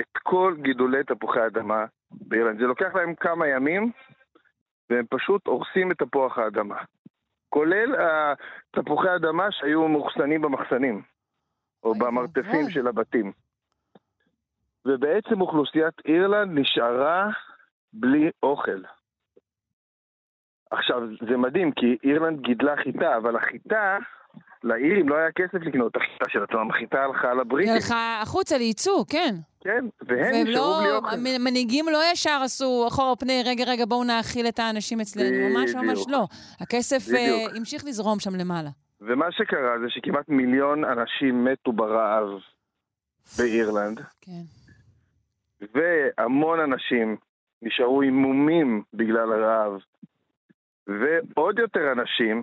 את כל גידולי תפוחי האדמה באירלנד. זה לוקח להם כמה ימים, והם פשוט הורסים את תפוח האדמה. כולל תפוחי האדמה שהיו מאוחסנים במחסנים, או במרתפים. של הבתים. ובעצם אוכלוסיית אירלנד נשארה בלי אוכל. עכשיו, זה מדהים, כי אירלנד גידלה חיטה, אבל החיטה, לאירים לא היה כסף לקנות את החיטה של עצמם, החיטה הלכה היא לבריטים. הלכה החוצה לייצוא, כן. כן, והם נשארו לא, בלי אוכל. המנהיגים לא ישר עשו אחורה פני, רגע, רגע, בואו נאכיל את האנשים אצלנו. ממש ממש. לא. הכסף בדיוק. המשיך לזרום שם למעלה. ומה שקרה זה שכמעט מיליון אנשים מתו ברעב באירלנד, כן. והמון אנשים נשארו עם מומים בגלל הרעב, ועוד יותר אנשים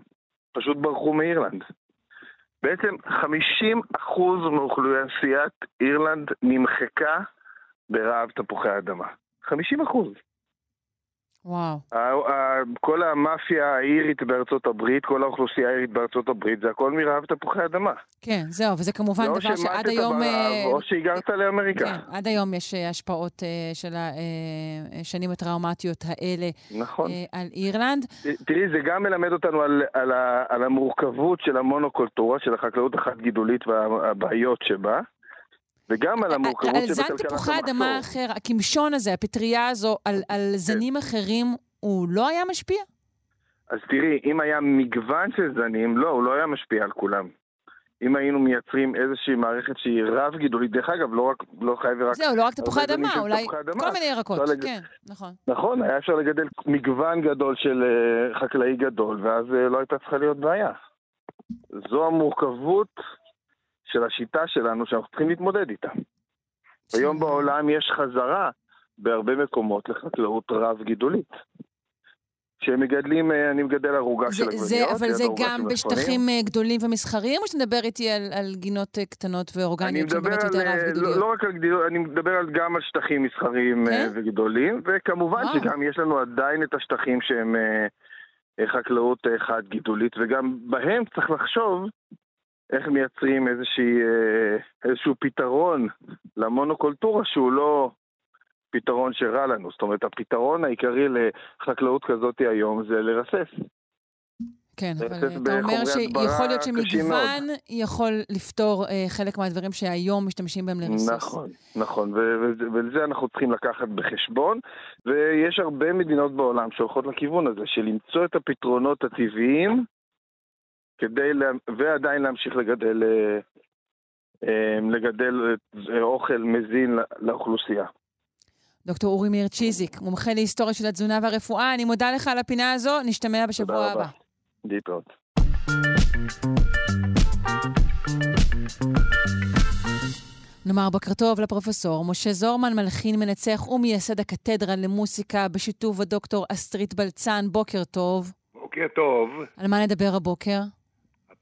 פשוט ברחו מאירלנד. בעצם 50% מאוכלוסיית אירלנד נמחקה ברעב תפוחי האדמה. 50 אחוז. וואו. כל המאפיה האירית בארצות הברית, כל האוכלוסייה האירית בארצות הברית, זה הכל מרעב תפוחי אדמה. כן, זהו, וזה כמובן או דבר שעד היום... אה, ברעב, או שהגרת לאמריקה. כן, עד היום יש אה, השפעות אה, של השנים הטראומטיות האלה נכון. אה, על אירלנד. תראי, זה גם מלמד אותנו על, על, על המורכבות של המונוקולטורה, של החקלאות החד-גידולית והבעיות שבה, וגם על המורכבות על זן תפוחי אדמה המחסור. אחר, הקמשון הזה, הפטריה הזו, על, על זנים אחרים, הוא לא היה משפיע? אז תראי, אם היה מגוון של זנים, לא, הוא לא היה משפיע על כולם. אם היינו מייצרים איזושהי מערכת שהיא רב-גידולית, דרך אגב, לא, רק, לא חייב רק... זהו, לא רק תפוחי אדמה, אולי תפוחי אדמה. כל מיני ירקות. לג- כן, נכון. נכון, היה אפשר לגדל מגוון גדול של אה, חקלאי גדול, ואז אה, לא הייתה צריכה להיות בעיה. זו המורכבות של השיטה שלנו שאנחנו צריכים להתמודד איתה. היום בעולם יש חזרה בהרבה מקומות לחקלאות רב-גידולית. שהם מגדלים, אה, אני מגדל ערוגה זה, של עגבניות, אבל זה גם בשטחים מלפפונים. אה, גדולים ומסחריים, או שאתה מדבר איתי על, על גינות אה, קטנות ואורגניות שהן באמת על, יותר רב-גידוליות? לא, לא רק על גידול, אני מדבר על, גם על שטחים מסחריים כן? וגדולים, וכמובן וואו. שגם יש לנו עדיין את השטחים שהם חקלאות חד-גידולית, וגם בהם צריך לחשוב איך מייצרים איזושהי, אה, איזשהו פתרון למונוקולטורה שהוא לא פתרון שרע לנו. זאת אומרת, הפתרון העיקרי לחקלאות כזאת היום זה לרסס. כן, אבל אתה אומר שיכול להיות שמגוון יכול לפתור אה, חלק מהדברים שהיום משתמשים בהם לריסוס. נכון, נכון, ולזה אנחנו צריכים לקחת בחשבון, ויש הרבה מדינות בעולם שהולכות לכיוון הזה, של למצוא את הפתרונות הטבעיים, כדי, לה... ועדיין להמשיך לגדל, אה, אה, לגדל אה, אוכל מזין לאוכלוסייה. דוקטור אורי מאיר צ'יזיק, מומחה להיסטוריה של התזונה והרפואה, אני מודה לך על הפינה הזו, נשתמע בשבוע הבא. להתראות. נאמר בוקר טוב לפרופסור משה זורמן, מלחין מנצח ומייסד הקתדרה למוסיקה בשיתוף הדוקטור אסטרית בלצן. בוקר טוב. בוקר טוב. על מה נדבר הבוקר?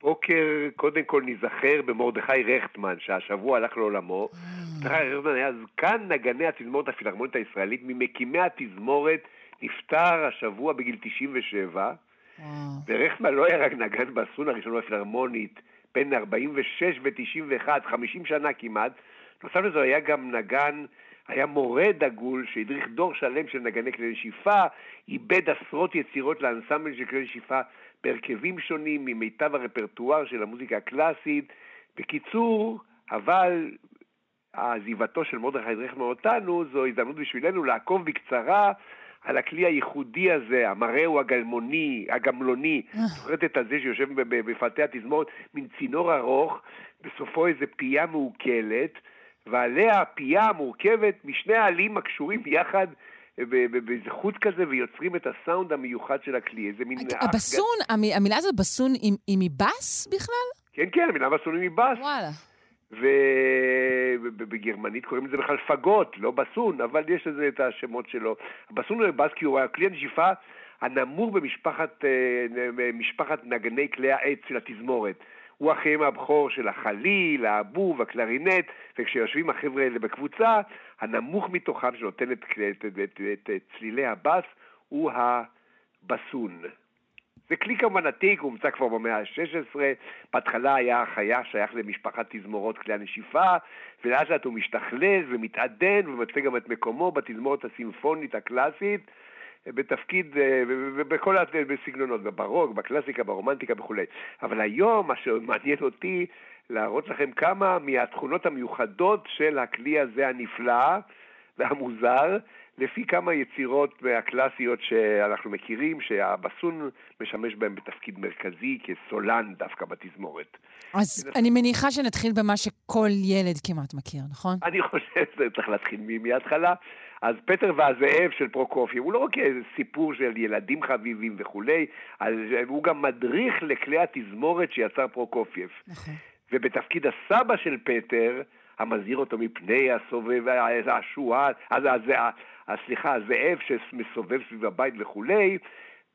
הבוקר קודם כל ניזכר במרדכי רכטמן, שהשבוע הלך לעולמו. אה. מרדכי רכטמן היה זקן נגני התזמורת הפילהרמונית הישראלית, ממקימי התזמורת, נפטר השבוע בגיל 97. ורכטמן לא היה רק נגן באסון הראשון בפילהרמונית, בין 46 ו-91, 50 שנה כמעט. נוסף לזה היה גם נגן, היה מורה דגול שהדריך דור שלם של נגני כלי נשיפה, איבד עשרות יצירות לאנסמבל של כלי נשיפה בהרכבים שונים ממיטב הרפרטואר של המוזיקה הקלאסית. בקיצור, אבל עזיבתו של מרדכי דרכמן אותנו זו הזדמנות בשבילנו לעקוב בקצרה על הכלי הייחודי הזה, המראהו הגלמוני, הגמלוני, אה. זוכרת את הזה שיושב בפאתי התזמורת, מין צינור ארוך, בסופו איזה פייה מעוקלת, ועליה הפייה המורכבת משני העלים הקשורים יחד באיזה חוט כזה, ויוצרים את הסאונד המיוחד של הכלי. איזה מין... הבסון, המילה הזאת בסון היא מבאס בכלל? כן, כן, המילה בסון היא מבאס. וואלה. ובגרמנית קוראים לזה בכלל פגות, לא בסון, אבל יש לזה את השמות שלו. הבסון הוא בס כי הוא הכלי הנשיפה הנמוך במשפחת משפחת נגני כלי העץ של התזמורת. הוא אחיהם הבכור של החליל, האבוב, הקלרינט, וכשיושבים החבר'ה האלה בקבוצה, הנמוך מתוכם שנותן את, את, את, את, את צלילי הבס הוא הבסון. זה כלי כמובן עתיק, הוא הומצא כבר במאה ה-16, בהתחלה היה חיה שייך למשפחת תזמורות כלי הנשיפה, ולאט לאט הוא משתכלל ומתעדן ומוצא גם את מקומו בתזמורת הסימפונית הקלאסית, בתפקיד, אה, בכל הסגנונות, בברוק, בקלאסיקה, ברומנטיקה וכולי. אבל היום מה שמעניין אותי להראות לכם כמה מהתכונות המיוחדות של הכלי הזה הנפלא והמוזר, לפי כמה יצירות הקלאסיות שאנחנו מכירים, שהבסון משמש בהם בתפקיד מרכזי כסולן דווקא בתזמורת. אז אני מניחה שנתחיל במה שכל ילד כמעט מכיר, נכון? אני חושב שצריך להתחיל מההתחלה. אז פטר והזאב של פרוקופייב הוא לא רק איזה סיפור של ילדים חביבים וכולי, הוא גם מדריך לכלי התזמורת שיצר פרוקופייב. נכון. ובתפקיד הסבא של פטר, המזהיר אותו מפני הסובב, השועל, סליחה, הזאב שמסובב סביב הבית וכולי,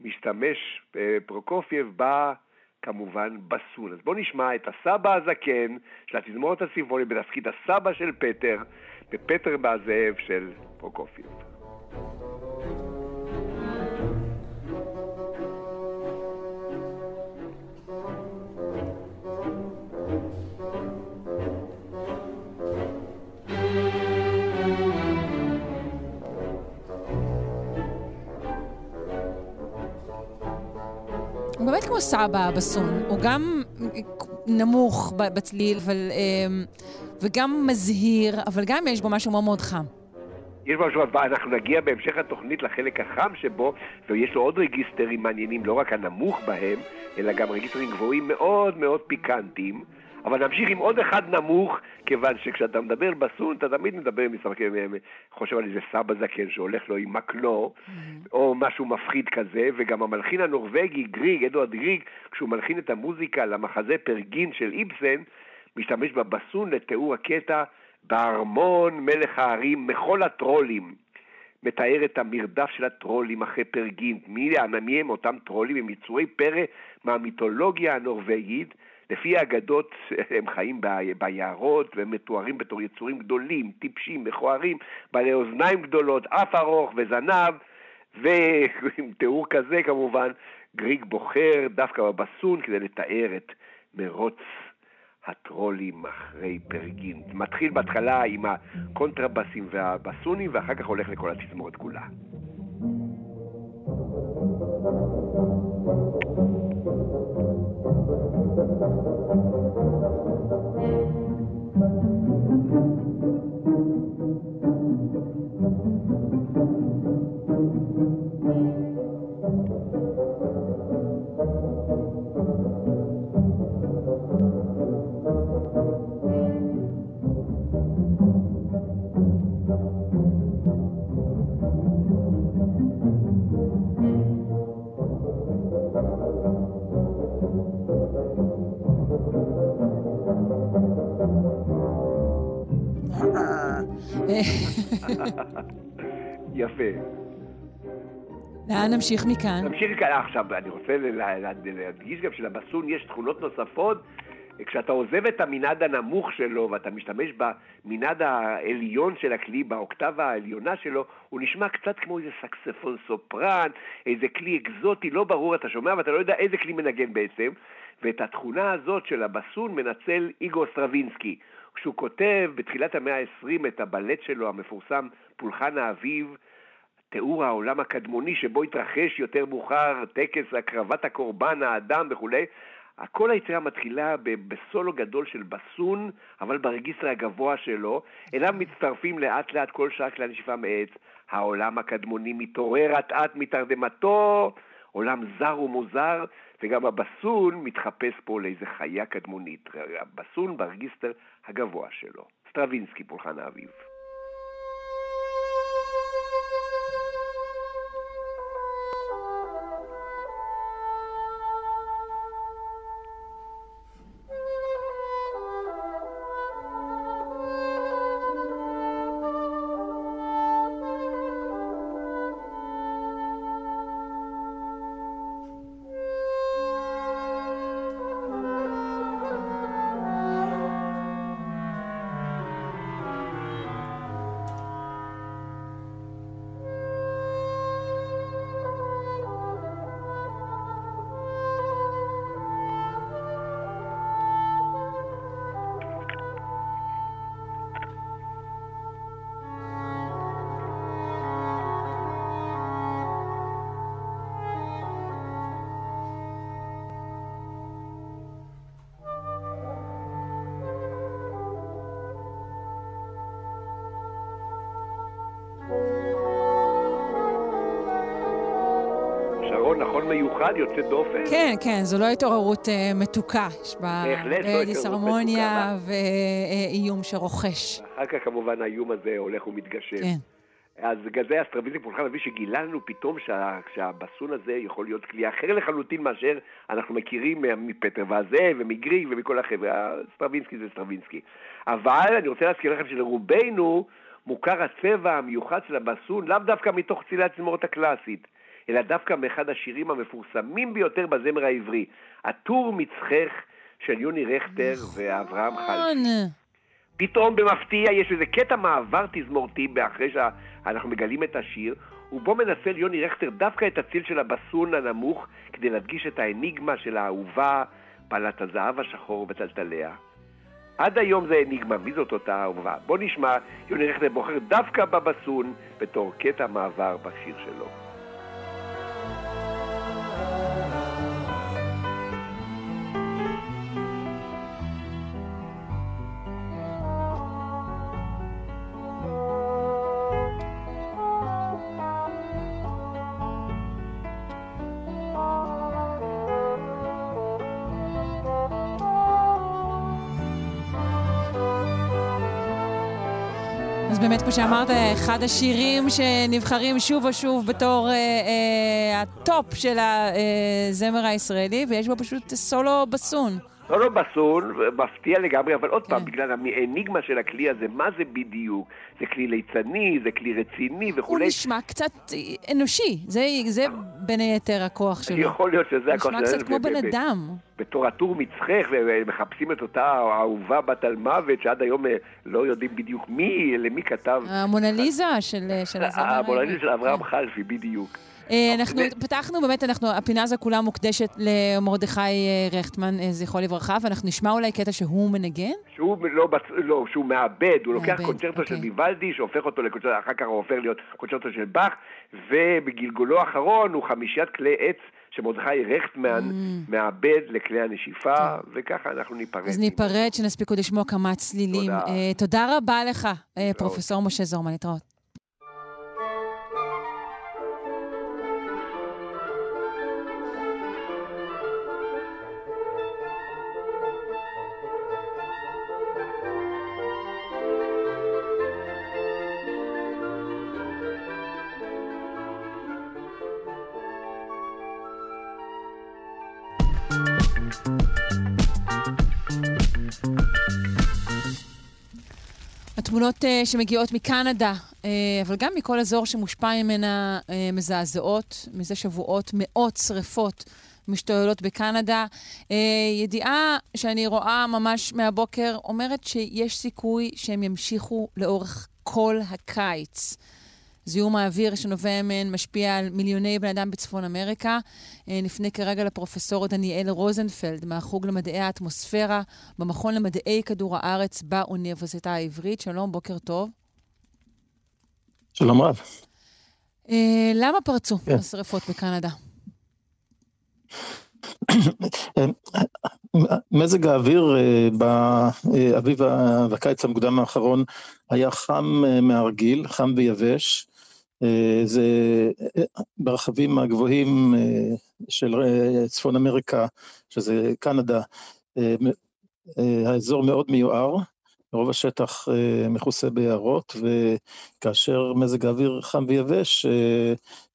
משתמש אה, פרוקופייב ב... כמובן בסון. אז בואו נשמע את הסבא הזקן של התזמורת הסימפונית בתפקיד הסבא של פטר, בפטר והזאב של פרוקופייב. כמו סבא בסון, הוא גם נמוך בצליל, אבל, אמ, וגם מזהיר, אבל גם יש בו משהו מאוד מאוד חם. יש משהו, אנחנו נגיע בהמשך התוכנית לחלק החם שבו, ויש לו עוד רגיסטרים מעניינים, לא רק הנמוך בהם, אלא גם רגיסטרים גבוהים מאוד מאוד פיקנטיים. אבל נמשיך עם עוד אחד נמוך, כיוון שכשאתה מדבר בסון, אתה תמיד מדבר, חושב על איזה סבא זקן שהולך לו עם מקלו, mm-hmm. או משהו מפחיד כזה, וגם המלחין הנורבגי, גריג, אדוארד גריג, כשהוא מלחין את המוזיקה למחזה פרגין של איבסן, משתמש בבסון לתיאור הקטע בארמון מלך הערים, מחול הטרולים. מתאר את המרדף של הטרולים אחרי פרגין. מי הם אותם טרולים? הם יצורי פרא מהמיתולוגיה הנורבגית, לפי האגדות הם חיים ביערות והם מתוארים בתור יצורים גדולים, טיפשים, מכוערים, בעלי אוזניים גדולות, אף ארוך וזנב, ועם תיאור כזה כמובן, גריג בוחר דווקא בבסון כדי לתאר את מרוץ הטרולים אחרי פרגין. מתחיל בהתחלה עם הקונטרבסים והבסונים ואחר כך הולך לכל התזמורת כולה. יפה. לאן נמשיך מכאן? נמשיך מכאן. עכשיו, אני רוצה להדגיש גם שלבסון יש תכונות נוספות. כשאתה עוזב את המנעד הנמוך שלו ואתה משתמש במנעד העליון של הכלי, באוקטבה העליונה שלו, הוא נשמע קצת כמו איזה סקספון סופרן, איזה כלי אקזוטי, לא ברור, אתה שומע ואתה לא יודע איזה כלי מנגן בעצם. ואת התכונה הזאת של הבסון מנצל איגור סטרווינסקי. כשהוא כותב בתחילת המאה ה-20 את הבלט שלו המפורסם, פולחן האביב, תיאור העולם הקדמוני שבו התרחש יותר מאוחר טקס הקרבת הקורבן, האדם וכולי, כל היצירה מתחילה בסולו גדול של בסון, אבל ברגיסטר הגבוה שלו, אליו מצטרפים לאט לאט כל שאר כלי הנשיפה מעץ. העולם הקדמוני מתעורר אט אט מתרדמתו, עולם זר ומוזר, וגם הבסון מתחפש פה לאיזה חיה קדמונית. הבסון ברגיסטר הגבוה שלו. סטרווינסקי, פולחן האביב. מיוחד, יוצא דופן? כן, כן, זו לא התעוררות אה, מתוקה. יש בה לא דיסהרמוניה ואיום שרוחש. אחר כך כמובן האיום הזה הולך ומתגשם. כן. אז סטרווינסקי פולחן האביב שגילה לנו פתאום שה, שהבסון הזה יכול להיות כלי אחר לחלוטין מאשר אנחנו מכירים מפטר והזאב ומגריג ומכל החבר'ה. סטרווינסקי זה סטרווינסקי. אבל אני רוצה להזכיר לכם שלרובנו מוכר הצבע המיוחד של הבסון לאו דווקא מתוך צליל התזמורת הקלאסית. אלא דווקא מאחד השירים המפורסמים ביותר בזמר העברי, הטור מצחך של יוני רכטר נכון. ואברהם חלפי. פתאום במפתיע יש איזה קטע מעבר תזמורתי אחרי שאנחנו מגלים את השיר, ובו מנצל יוני רכטר דווקא את הציל של הבסון הנמוך כדי להדגיש את האניגמה של האהובה, בעלת הזהב השחור וטלטליה. עד היום זה אניגמה, מי זאת אותה אהובה? בוא נשמע, יוני רכטר בוחר דווקא בבסון בתור קטע מעבר בשיר שלו. שאמרת, אחד השירים שנבחרים שוב ושוב בתור אה, אה, הטופ של הזמר הישראלי, ויש בו פשוט סולו בסון. סולו בסון, מפתיע לגמרי, אבל עוד כן. פעם, בגלל האניגמה של הכלי הזה, מה זה בדיוק? זה כלי ליצני, זה כלי רציני וכולי. הוא נשמע קצת אנושי, זה, זה בין היתר הכוח שלו. יכול להיות שזה הכוח שלו. נשמע קצת כמו בן אדם. בתור עטור מצחך, ומחפשים את אותה אהובה בת אלמוות, שעד היום אה, לא יודעים בדיוק מי, למי כתב. המונליזה של, של הזמר. המונליזה של אברהם חלפי, בדיוק. אה, אנחנו פתחנו, באמת, אנחנו, הפינה הזו כולה מוקדשת למרדכי אה, רכטמן, אה, זכרו לברכה, ואנחנו נשמע אולי קטע שהוא מנגן? שהוא לא, לא שהוא מאבד, הוא לוקח קונצ'רטו של אוקיי. ויוולדי, שהופך אותו לקונצ'רטו, אחר כך הוא הופך להיות קונצ'רטו של באך, ובגלגולו האחרון הוא חמישיית כלי עץ שמרדכי רכטמן mm. מאבד לכלי הנשיפה, וככה אנחנו ניפרד. אז ניפרד, שנספיק עוד לשמוע כמה צלילים. תודה. תודה רבה לך, פרופסור משה זורמן, להתראות. התמונות uh, שמגיעות מקנדה, uh, אבל גם מכל אזור שמושפע ממנה uh, מזעזעות. מזה שבועות מאות שריפות משתוללות בקנדה. ידיעה שאני רואה ממש מהבוקר אומרת שיש סיכוי שהם ימשיכו לאורך כל הקיץ. זיהום האוויר שנובע מהן משפיע על מיליוני בני אדם בצפון אמריקה. אה, נפנה כרגע לפרופסור דניאל רוזנפלד מהחוג למדעי האטמוספירה במכון למדעי כדור הארץ באוניברסיטה העברית. שלום, בוקר טוב. שלום רב. אה, למה פרצו כן. השרפות בקנדה? מזג האוויר אה, באביב והקיץ המוקדם האחרון היה חם מהרגיל, חם ויבש. אה, זה ברחבים הגבוהים אה, של צפון אמריקה, שזה קנדה, האזור מאוד מיוער, רוב השטח מכוסה ביערות, וכאשר מזג האוויר חם ויבש,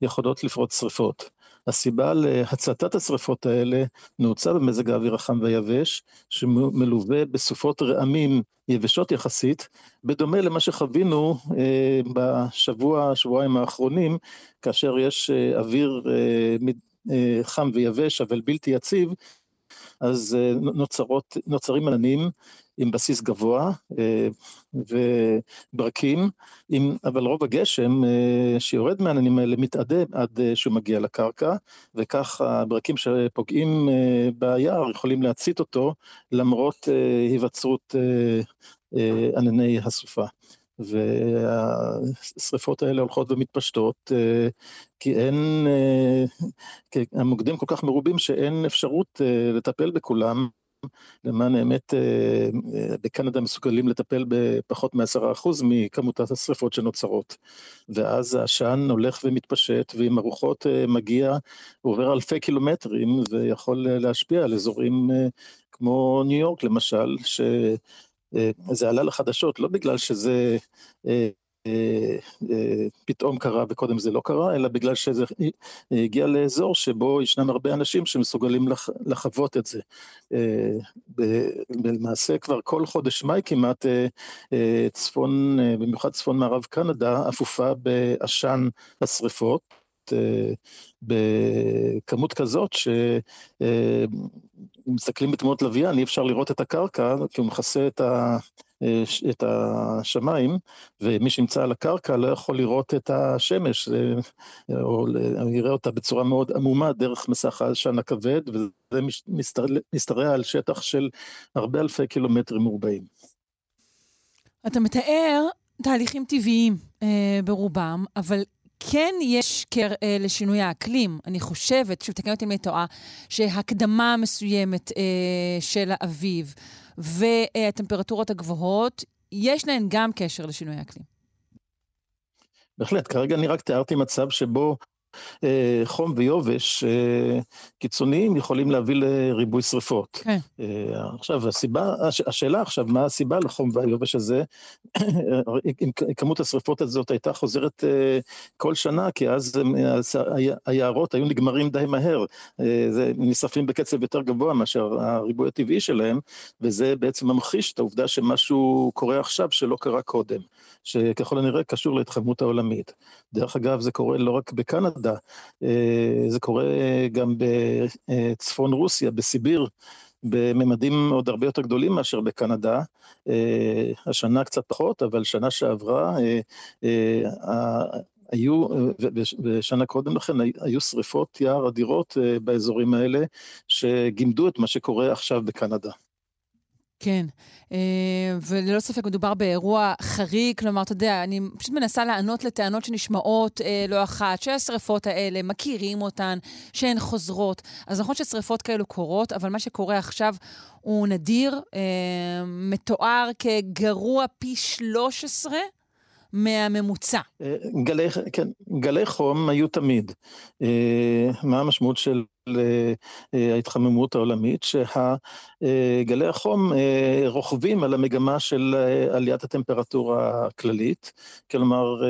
יכולות לפרוץ שרפות. הסיבה להצתת השרפות האלה נעוצה במזג האוויר החם והיבש, שמלווה בסופות רעמים יבשות יחסית, בדומה למה שחווינו אה, בשבוע, שבועיים האחרונים, כאשר יש אה, אוויר אה, אה, חם ויבש, אבל בלתי יציב, אז אה, נוצרות, נוצרים עננים עם בסיס גבוה אה, וברקים, עם, אבל רוב הגשם אה, שיורד מהעננים האלה מתאדה עד שהוא מגיע לקרקע, וכך הברקים שפוגעים ביער יכולים להצית אותו למרות היווצרות ענני הסופה. והשריפות האלה הולכות ומתפשטות, אה, כי אין, אה, כי המוקדים כל כך מרובים שאין אפשרות אה, לטפל בכולם. למען האמת, בקנדה מסוגלים לטפל בפחות מ-10% מכמות השרפות שנוצרות. ואז העשן הולך ומתפשט, ועם הרוחות מגיע, הוא עובר אלפי קילומטרים, ויכול להשפיע על אזורים כמו ניו יורק למשל, ש... אה, זה עלה לחדשות, לא בגלל שזה אה, אה, פתאום קרה וקודם זה לא קרה, אלא בגלל שזה הגיע לאזור שבו ישנם הרבה אנשים שמסוגלים לחוות את זה. למעשה כבר כל חודש מאי כמעט, צפון, במיוחד צפון מערב קנדה, אפופה בעשן השרפות. בכמות כזאת שמסתכלים בתמונות לוויין, אי אפשר לראות את הקרקע, כי הוא מכסה את, ה, את השמיים, ומי שנמצא על הקרקע לא יכול לראות את השמש, או יראה אותה בצורה מאוד עמומה דרך מסך העשן הכבד, וזה משתרע על שטח של הרבה אלפי קילומטרים מרובעים. אתה מתאר תהליכים טבעיים אה, ברובם, אבל כן יש קר אה, לשינוי האקלים. אני חושבת, שוב, תקן אותי אם אני טועה, שהקדמה מסוימת אה, של האביב והטמפרטורות הגבוהות, יש להן גם קשר לשינוי האקלים. בהחלט, כרגע אני רק תיארתי מצב שבו אה, חום ויובש אה, קיצוניים יכולים להביא לריבוי שריפות. כן. אה, עכשיו, הסיבה, השאלה עכשיו, מה הסיבה לחום והיובש הזה? אם כמות השריפות הזאת הייתה חוזרת כל שנה, כי אז היערות היו נגמרים די מהר. זה נשרפים בקצב יותר גבוה מאשר הריבוי הטבעי שלהם, וזה בעצם ממחיש את העובדה שמשהו קורה עכשיו שלא קרה קודם, שככל הנראה קשור להתחממות העולמית. דרך אגב, זה קורה לא רק בקנדה, קנדה, אה, זה קורה גם בצפון רוסיה, בסיביר, בממדים עוד הרבה יותר גדולים מאשר בקנדה. אה, השנה קצת פחות, אבל שנה שעברה אה, היו, ושנה קודם לכן, היו שריפות יער אדירות באזורים האלה, שגימדו את מה שקורה עכשיו בקנדה. כן, אה, וללא ספק מדובר באירוע חריג, כלומר, אתה יודע, אני פשוט מנסה לענות לטענות שנשמעות אה, לא אחת, שהשריפות האלה, מכירים אותן, שהן חוזרות. אז נכון ששריפות כאלו קורות, אבל מה שקורה עכשיו הוא נדיר, אה, מתואר כגרוע פי 13 מהממוצע. גלי, כן, גלי חום היו תמיד. מה המשמעות של ההתחממות העולמית? שגלי החום רוכבים על המגמה של עליית הטמפרטורה הכללית. כלומר,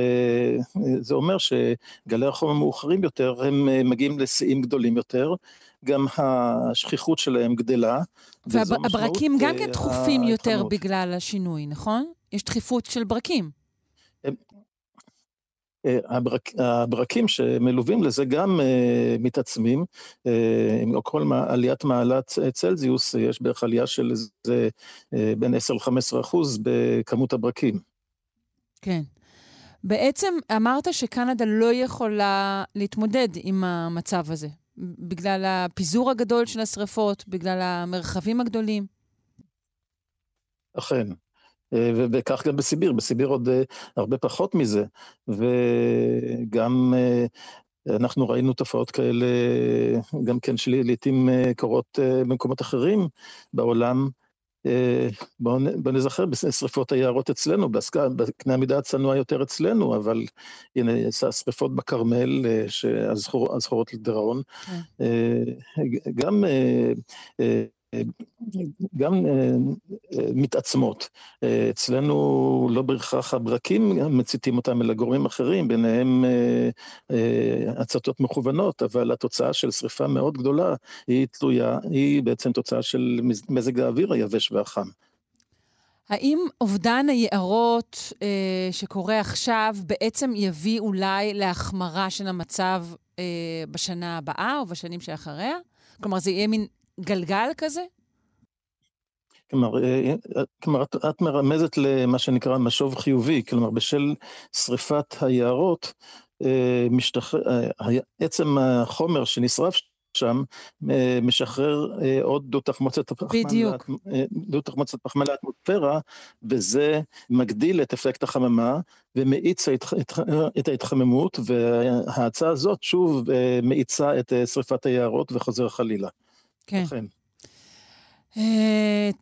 זה אומר שגלי החום המאוחרים יותר, הם מגיעים לשיאים גדולים יותר. גם השכיחות שלהם גדלה. והברקים גם כן דחופים יותר בגלל השינוי, נכון? יש דחיפות של ברקים. הברק, הברקים שמלווים לזה גם uh, מתעצמים, uh, עם כל עליית מעלת צלזיוס, יש בערך עלייה של איזה uh, בין 10 ל-15 אחוז בכמות הברקים. כן. בעצם אמרת שקנדה לא יכולה להתמודד עם המצב הזה, בגלל הפיזור הגדול של השריפות, בגלל המרחבים הגדולים. אכן. אה, וכך גם בסיביר, בסיביר עוד אה, הרבה פחות מזה. וגם אה, אנחנו ראינו תופעות כאלה, גם כן שלעיתים קורות במקומות אחרים בעולם. בואו בוא נזכר בשריפות היערות אצלנו, בקנה המידה הצנוע יותר אצלנו, אבל הנה, השריפות בכרמל, הזכורות לדיראון, כן. גם גם אה, מתעצמות. אצלנו לא בהכרח הברקים מציתים אותם, אלא גורמים אחרים, ביניהם אה, הצתות מכוונות, אבל התוצאה של שריפה מאוד גדולה היא תלויה, היא בעצם תוצאה של מזג האוויר היבש והחם. האם אובדן היערות אה, שקורה עכשיו בעצם יביא אולי להחמרה של המצב אה, בשנה הבאה או בשנים שאחריה? כלומר, זה יהיה מין גלגל כזה? כלומר, אה, אה, כלומר את, את מרמזת למה שנקרא משוב חיובי, כלומר בשל שריפת היערות, אה, משתחרר, עצם החומר שנשרף שם משחרר עוד דו תחמוצת הפחמן, בדיוק, דו תחמוצת פחמן לאטמוספירה, וזה מגדיל את אפקט החממה ומאיץ את ההתחממות, וההצעה הזאת שוב מאיצה את שריפת היערות וחוזר חלילה. כן. לכן. Uh,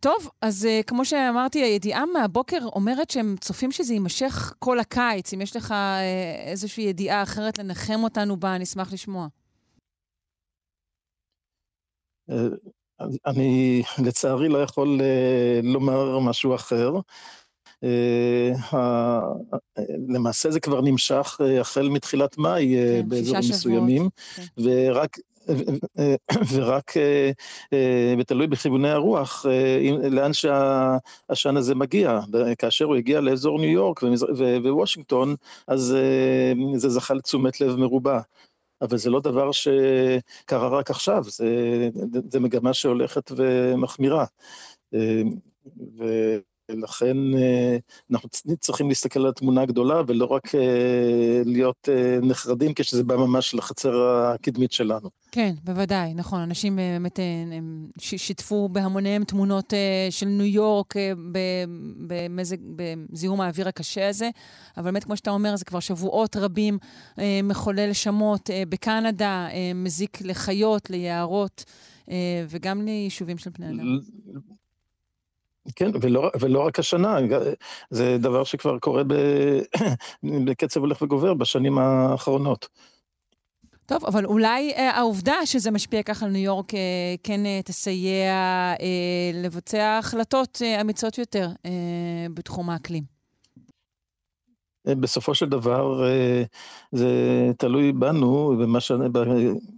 טוב, אז uh, כמו שאמרתי, הידיעה מהבוקר אומרת שהם צופים שזה יימשך כל הקיץ. אם יש לך uh, איזושהי ידיעה אחרת לנחם אותנו בה, נשמח לשמוע. Uh, אני לצערי לא יכול uh, לומר משהו אחר. Uh, למעשה זה כבר נמשך החל מתחילת מאי כן, באזורים מסוימים, כן. ורק ורק, אה, אה, ותלוי בכיווני הרוח, אה, לאן שהעשן הזה מגיע. כאשר הוא הגיע לאזור ניו יורק ווושינגטון, אז זה זכה לתשומת לב מרובה. אבל זה לא דבר שקרה רק עכשיו, זה, זה מגמה שהולכת ומחמירה. ו... ולכן אה, אנחנו צריכים להסתכל על התמונה הגדולה ולא רק אה, להיות אה, נחרדים כשזה בא ממש לחצר הקדמית שלנו. כן, בוודאי, נכון. אנשים באמת הם שיתפו בהמוניהם תמונות של ניו יורק במזג, בזיהום האוויר הקשה הזה, אבל באמת, כמו שאתה אומר, זה כבר שבועות רבים מחולל שמות בקנדה, מזיק לחיות, ליערות. וגם ליישובים של פני אדם. כן, ולא, ולא רק השנה, זה דבר שכבר קורה ב, בקצב הולך וגובר בשנים האחרונות. טוב, אבל אולי אה, העובדה שזה משפיע ככה על ניו יורק אה, כן אה, תסייע אה, לבצע החלטות אה, אמיצות יותר אה, בתחום האקלים. אה, בסופו של דבר אה, זה תלוי בנו, בש...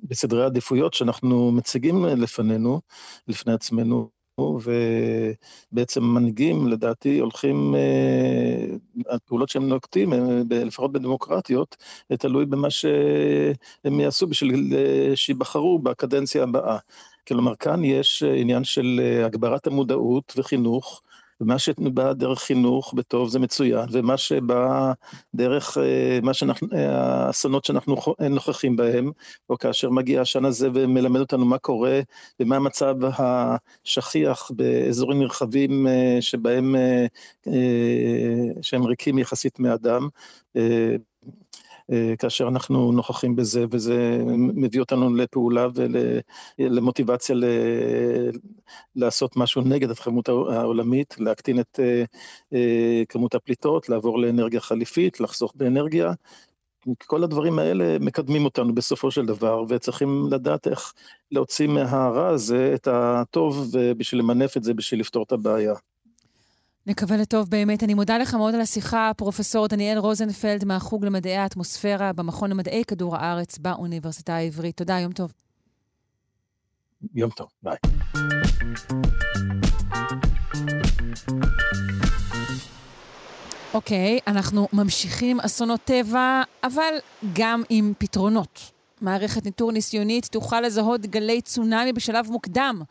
בסדרי העדיפויות שאנחנו מציגים לפנינו, לפני עצמנו. ובעצם מנהיגים, לדעתי, הולכים, הפעולות אה, שהם נוקטים, לפחות בדמוקרטיות, תלוי במה שהם יעשו בשביל אה, שיבחרו בקדנציה הבאה. כלומר, כאן יש עניין של אה, הגברת המודעות וחינוך, ומה שבא דרך חינוך בטוב זה מצוין, ומה שבא דרך אה, מה שאנחנו, אה, האסונות שאנחנו נוכחים בהם, או כאשר מגיע השן הזה ומלמד אותנו מה קורה ומה המצב השכיח באזורים נרחבים אה, שבהם, שהם ריקים יחסית מאדם. כאשר אנחנו נוכחים בזה, וזה מביא אותנו לפעולה ולמוטיבציה ל... לעשות משהו נגד התחממות העולמית, להקטין את כמות הפליטות, לעבור לאנרגיה חליפית, לחסוך באנרגיה. כל הדברים האלה מקדמים אותנו בסופו של דבר, וצריכים לדעת איך להוציא מהרע הזה את הטוב בשביל למנף את זה, בשביל לפתור את הבעיה. נקווה לטוב באמת. אני מודה לך מאוד על השיחה, פרופסור דניאל רוזנפלד מהחוג למדעי האטמוספירה במכון למדעי כדור הארץ באוניברסיטה העברית. תודה, יום טוב. יום טוב, ביי. אוקיי, okay, אנחנו ממשיכים אסונות טבע, אבל גם עם פתרונות. מערכת ניטור ניסיונית תוכל לזהות גלי צונאמי בשלב מוקדם,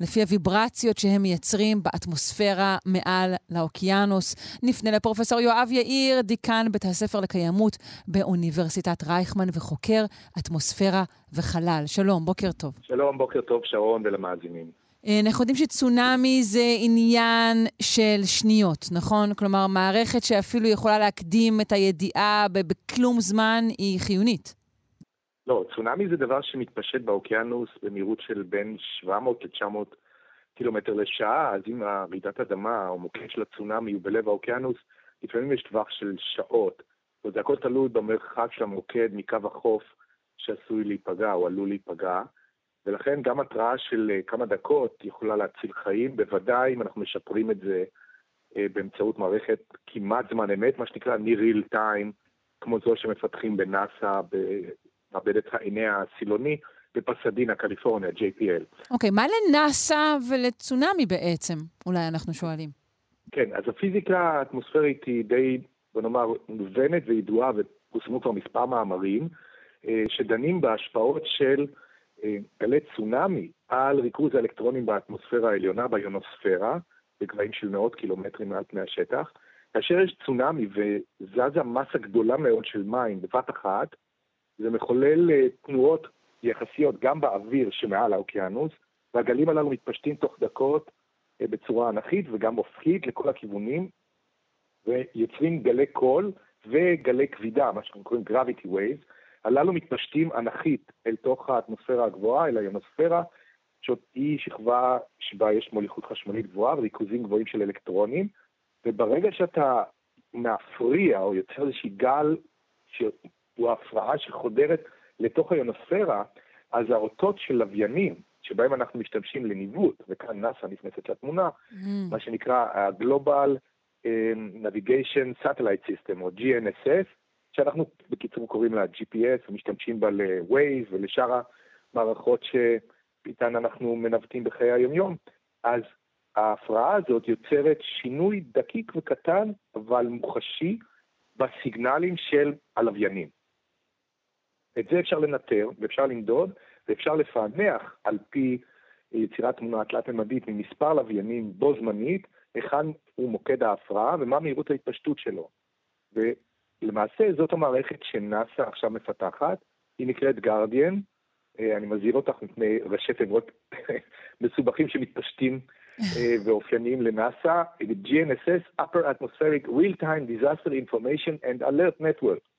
לפי הוויברציות שהם מייצרים באטמוספירה מעל לאוקיינוס. נפנה לפרופסור יואב יאיר, דיקן בית הספר לקיימות באוניברסיטת רייכמן וחוקר אטמוספירה וחלל. שלום, בוקר טוב. שלום, בוקר טוב, שרון ולמאזינים. אה, אנחנו יודעים שצונאמי זה עניין של שניות, נכון? כלומר, מערכת שאפילו יכולה להקדים את הידיעה בכלום זמן היא חיונית. לא, צונאמי זה דבר שמתפשט באוקיינוס במהירות של בין 700 ל-900 קילומטר לשעה, אז אם רעידת אדמה או מוקד של הצונאמי הוא בלב האוקיינוס, לפעמים יש טווח של שעות. וזה הכל תלוי במרחק של המוקד מקו החוף שעשוי להיפגע או עלול להיפגע. ולכן גם התראה של אה, כמה דקות יכולה להציל חיים, בוודאי אם אנחנו משפרים את זה אה, באמצעות מערכת כמעט זמן אמת, מה שנקרא real time, כמו זו שמפתחים בנאסא, במעבדת העיני הסילוני, בפסדינה, קליפורניה, JPL. אוקיי, okay, מה לנאסא ולצונאמי בעצם? אולי אנחנו שואלים. כן, אז הפיזיקה האטמוספרית היא די, בוא נאמר, מובנת וידועה, ופורסמו כבר מספר מאמרים, אה, שדנים בהשפעות של גלי צונאמי על ריכוז האלקטרונים באטמוספירה העליונה, ביונוספירה, בגבהים של מאות קילומטרים מעל פני השטח. כאשר יש צונאמי וזזה מסה גדולה מאוד של מים בבת אחת, זה מחולל אה, תנועות יחסיות גם באוויר שמעל האוקיינוס, והגלים הללו מתפשטים תוך דקות אה, בצורה אנכית וגם אופקית לכל הכיוונים, ויוצרים גלי קול וגלי כבידה, מה שאנחנו קוראים gravity waves, הללו מתפשטים אנכית אל תוך האטמוספירה הגבוהה, אל היונוספירה, שהיא שכבה שבה יש מוליכות חשמלית גבוהה וריכוזים גבוהים של אלקטרונים, וברגע שאתה מפריע או יוצר איזשהי גל שהוא הפרעה שחודרת לתוך היונוספירה, אז האותות של לוויינים, שבהם אנחנו משתמשים לניווט, וכאן נאס"א נכנסת לתמונה, mm. מה שנקרא ה-Global אה, Navigation Satellite System, או GNSS, שאנחנו בקיצור קוראים לה GPS ומשתמשים בה ל-Waze ולשאר המערכות שאיתן אנחנו מנווטים בחיי היומיום, אז ההפרעה הזאת יוצרת שינוי דקיק וקטן, אבל מוחשי, בסיגנלים של הלוויינים. את זה אפשר לנטר ואפשר למדוד ואפשר לפענח על פי יצירת תמונה תלת-ממדית ממספר לוויינים בו זמנית, היכן הוא מוקד ההפרעה ומה מהירות ההתפשטות שלו. למעשה זאת המערכת שנאס"א עכשיו מפתחת, היא נקראת גרדיאן, אה, אני מזהיר אותך מפני ראשי תיבות מסובכים שמתפשטים אה, ואופייניים לנאס"א, GNSS, Upper Atmospheric Real Time Disaster Information and Alert Network.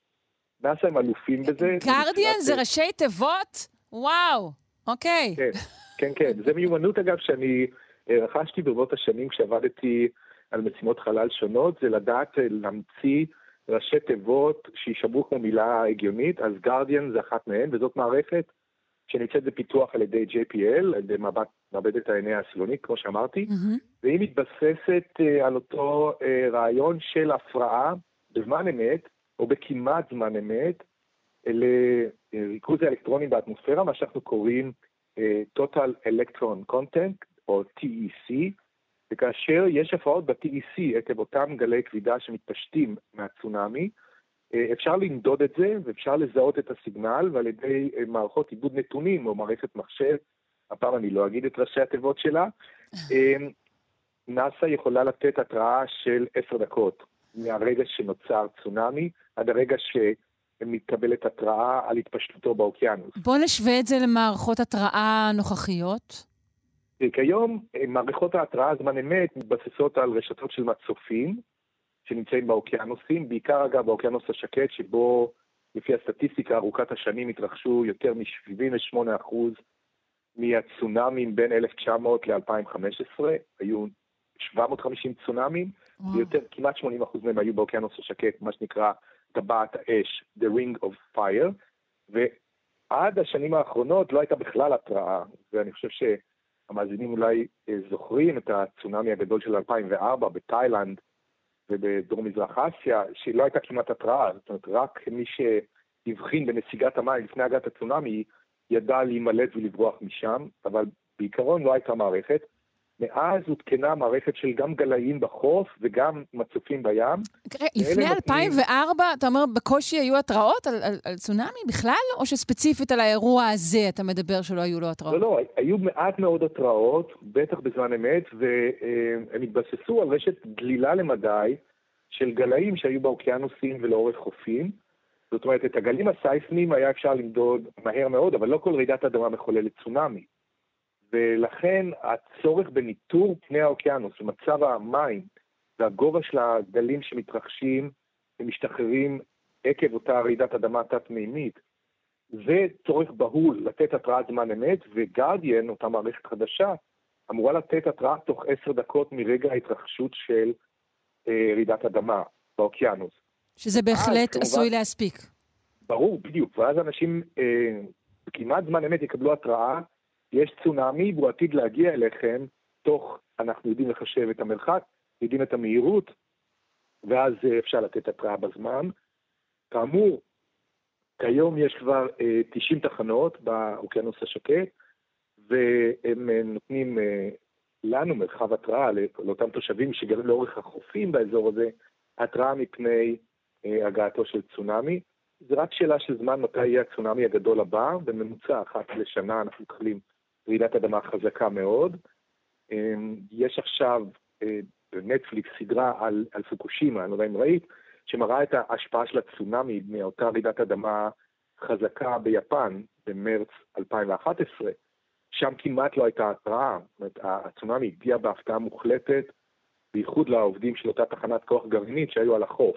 נאס"א הם אלופים בזה. גרדיאן זה ראשי תיבות? וואו, אוקיי. כן, כן, כן. זו מיומנות אגב שאני אה, רכשתי ברבות השנים כשעבדתי על משימות חלל שונות, זה לדעת להמציא ראשי תיבות שישמעו כמו מילה הגיונית, אז גרדיאן זה אחת מהן, וזאת מערכת שנמצאת בפיתוח על ידי JPL, על ידי מעבד, מעבדת העיני הסילונית, כמו שאמרתי, mm-hmm. והיא מתבססת על אותו רעיון של הפרעה בזמן אמת, או בכמעט זמן אמת, לריכוז האלקטרונים באטמוספירה, מה שאנחנו קוראים uh, Total Electron Content, או TEC, וכאשר יש הפרעות ב-TEC עקב אותם גלי כבידה שמתפשטים מהצונאמי, אה, אפשר למדוד את זה ואפשר לזהות את הסיגנל, ועל ידי אה, מערכות עיבוד נתונים או מערכת מחשב, הפעם אני לא אגיד את ראשי התיבות שלה, נאס"א יכולה לתת התראה של עשר דקות מהרגע שנוצר צונאמי עד הרגע שמתקבלת התראה על התפשטותו באוקיינוס. בוא נשווה את זה למערכות התראה נוכחיות. כיום אה, מערכות ההתראה זמן אמת מתבססות על רשתות של מצופים שנמצאים באוקיינוסים, בעיקר אגב באוקיינוס השקט שבו לפי הסטטיסטיקה ארוכת השנים התרחשו יותר מ-78% מהצונאמים בין 1900 ל-2015, היו 750 צונאמים, ויותר, כמעט 80% מהם היו באוקיינוס השקט, מה שנקרא טבעת האש, The Ring of Fire, ועד השנים האחרונות לא הייתה בכלל התראה, ואני חושב שהמאזינים אולי אה, זוכרים את הצונאמי הגדול של 2004 בתאילנד ובדרום מזרח אסיה, שלא הייתה כמעט התראה, זאת אומרת, רק מי שהבחין בנסיגת המים לפני הגעת הצונאמי, ידע להימלט ולברוח משם, אבל בעיקרון לא הייתה מערכת. מאז הותקנה מערכת של גם גלאים בחוף וגם מצופים בים. לפני 2004, אתה אומר, בקושי היו התראות על, על, על צונאמי בכלל, או שספציפית על האירוע הזה אתה מדבר שלא היו לו התראות? לא, לא, היו מעט מאוד התראות, בטח בזמן אמת, והם התבססו על רשת דלילה למדי של גלאים שהיו באוקיינוסים ולאורך חופים. זאת אומרת, את הגלים הסייפניים היה אפשר למדוד מהר מאוד, אבל לא כל רעידת אדמה מחוללת צונאמי. ולכן הצורך בניטור פני האוקיינוס ומצב המים והגובה של הגלים שמתרחשים ומשתחררים עקב אותה רעידת אדמה תת-מימית, זה צורך בהול לתת התרעת זמן אמת, וגרדיאן, אותה מערכת חדשה, אמורה לתת התרעה תוך עשר דקות מרגע ההתרחשות של אה, רעידת אדמה באוקיינוס. שזה בהחלט אז, עשוי כמובן, להספיק. ברור, בדיוק. ואז אנשים אה, כמעט זמן אמת יקבלו התראה יש צונאמי והוא עתיד להגיע אליכם תוך, אנחנו יודעים לחשב את המרחק, יודעים את המהירות, ואז אה, אפשר לתת התראה בזמן. כאמור, כיום יש כבר אה, 90 תחנות באוקיינוס השקט, והם אה, נותנים אה, לנו מרחב התראה, לאותם תושבים שגרים לאורך החופים באזור הזה, התראה מפני אה, הגעתו של צונאמי. זה רק שאלה של זמן מתי יהיה הצונאמי הגדול הבא, בממוצע אחת לשנה אנחנו מקבלים רעידת אדמה חזקה מאוד. אמ, יש עכשיו אה, בנטפליקס סדרה על, על פוקושימה, אני לא יודע אם ראית, שמראה את ההשפעה של הצונאמי מאותה רעידת אדמה חזקה ביפן במרץ 2011. שם כמעט לא הייתה התראה, זאת אומרת, הצונאמי הגיע בהפתעה מוחלטת, בייחוד לעובדים של אותה תחנת כוח גרעינית שהיו על החוף.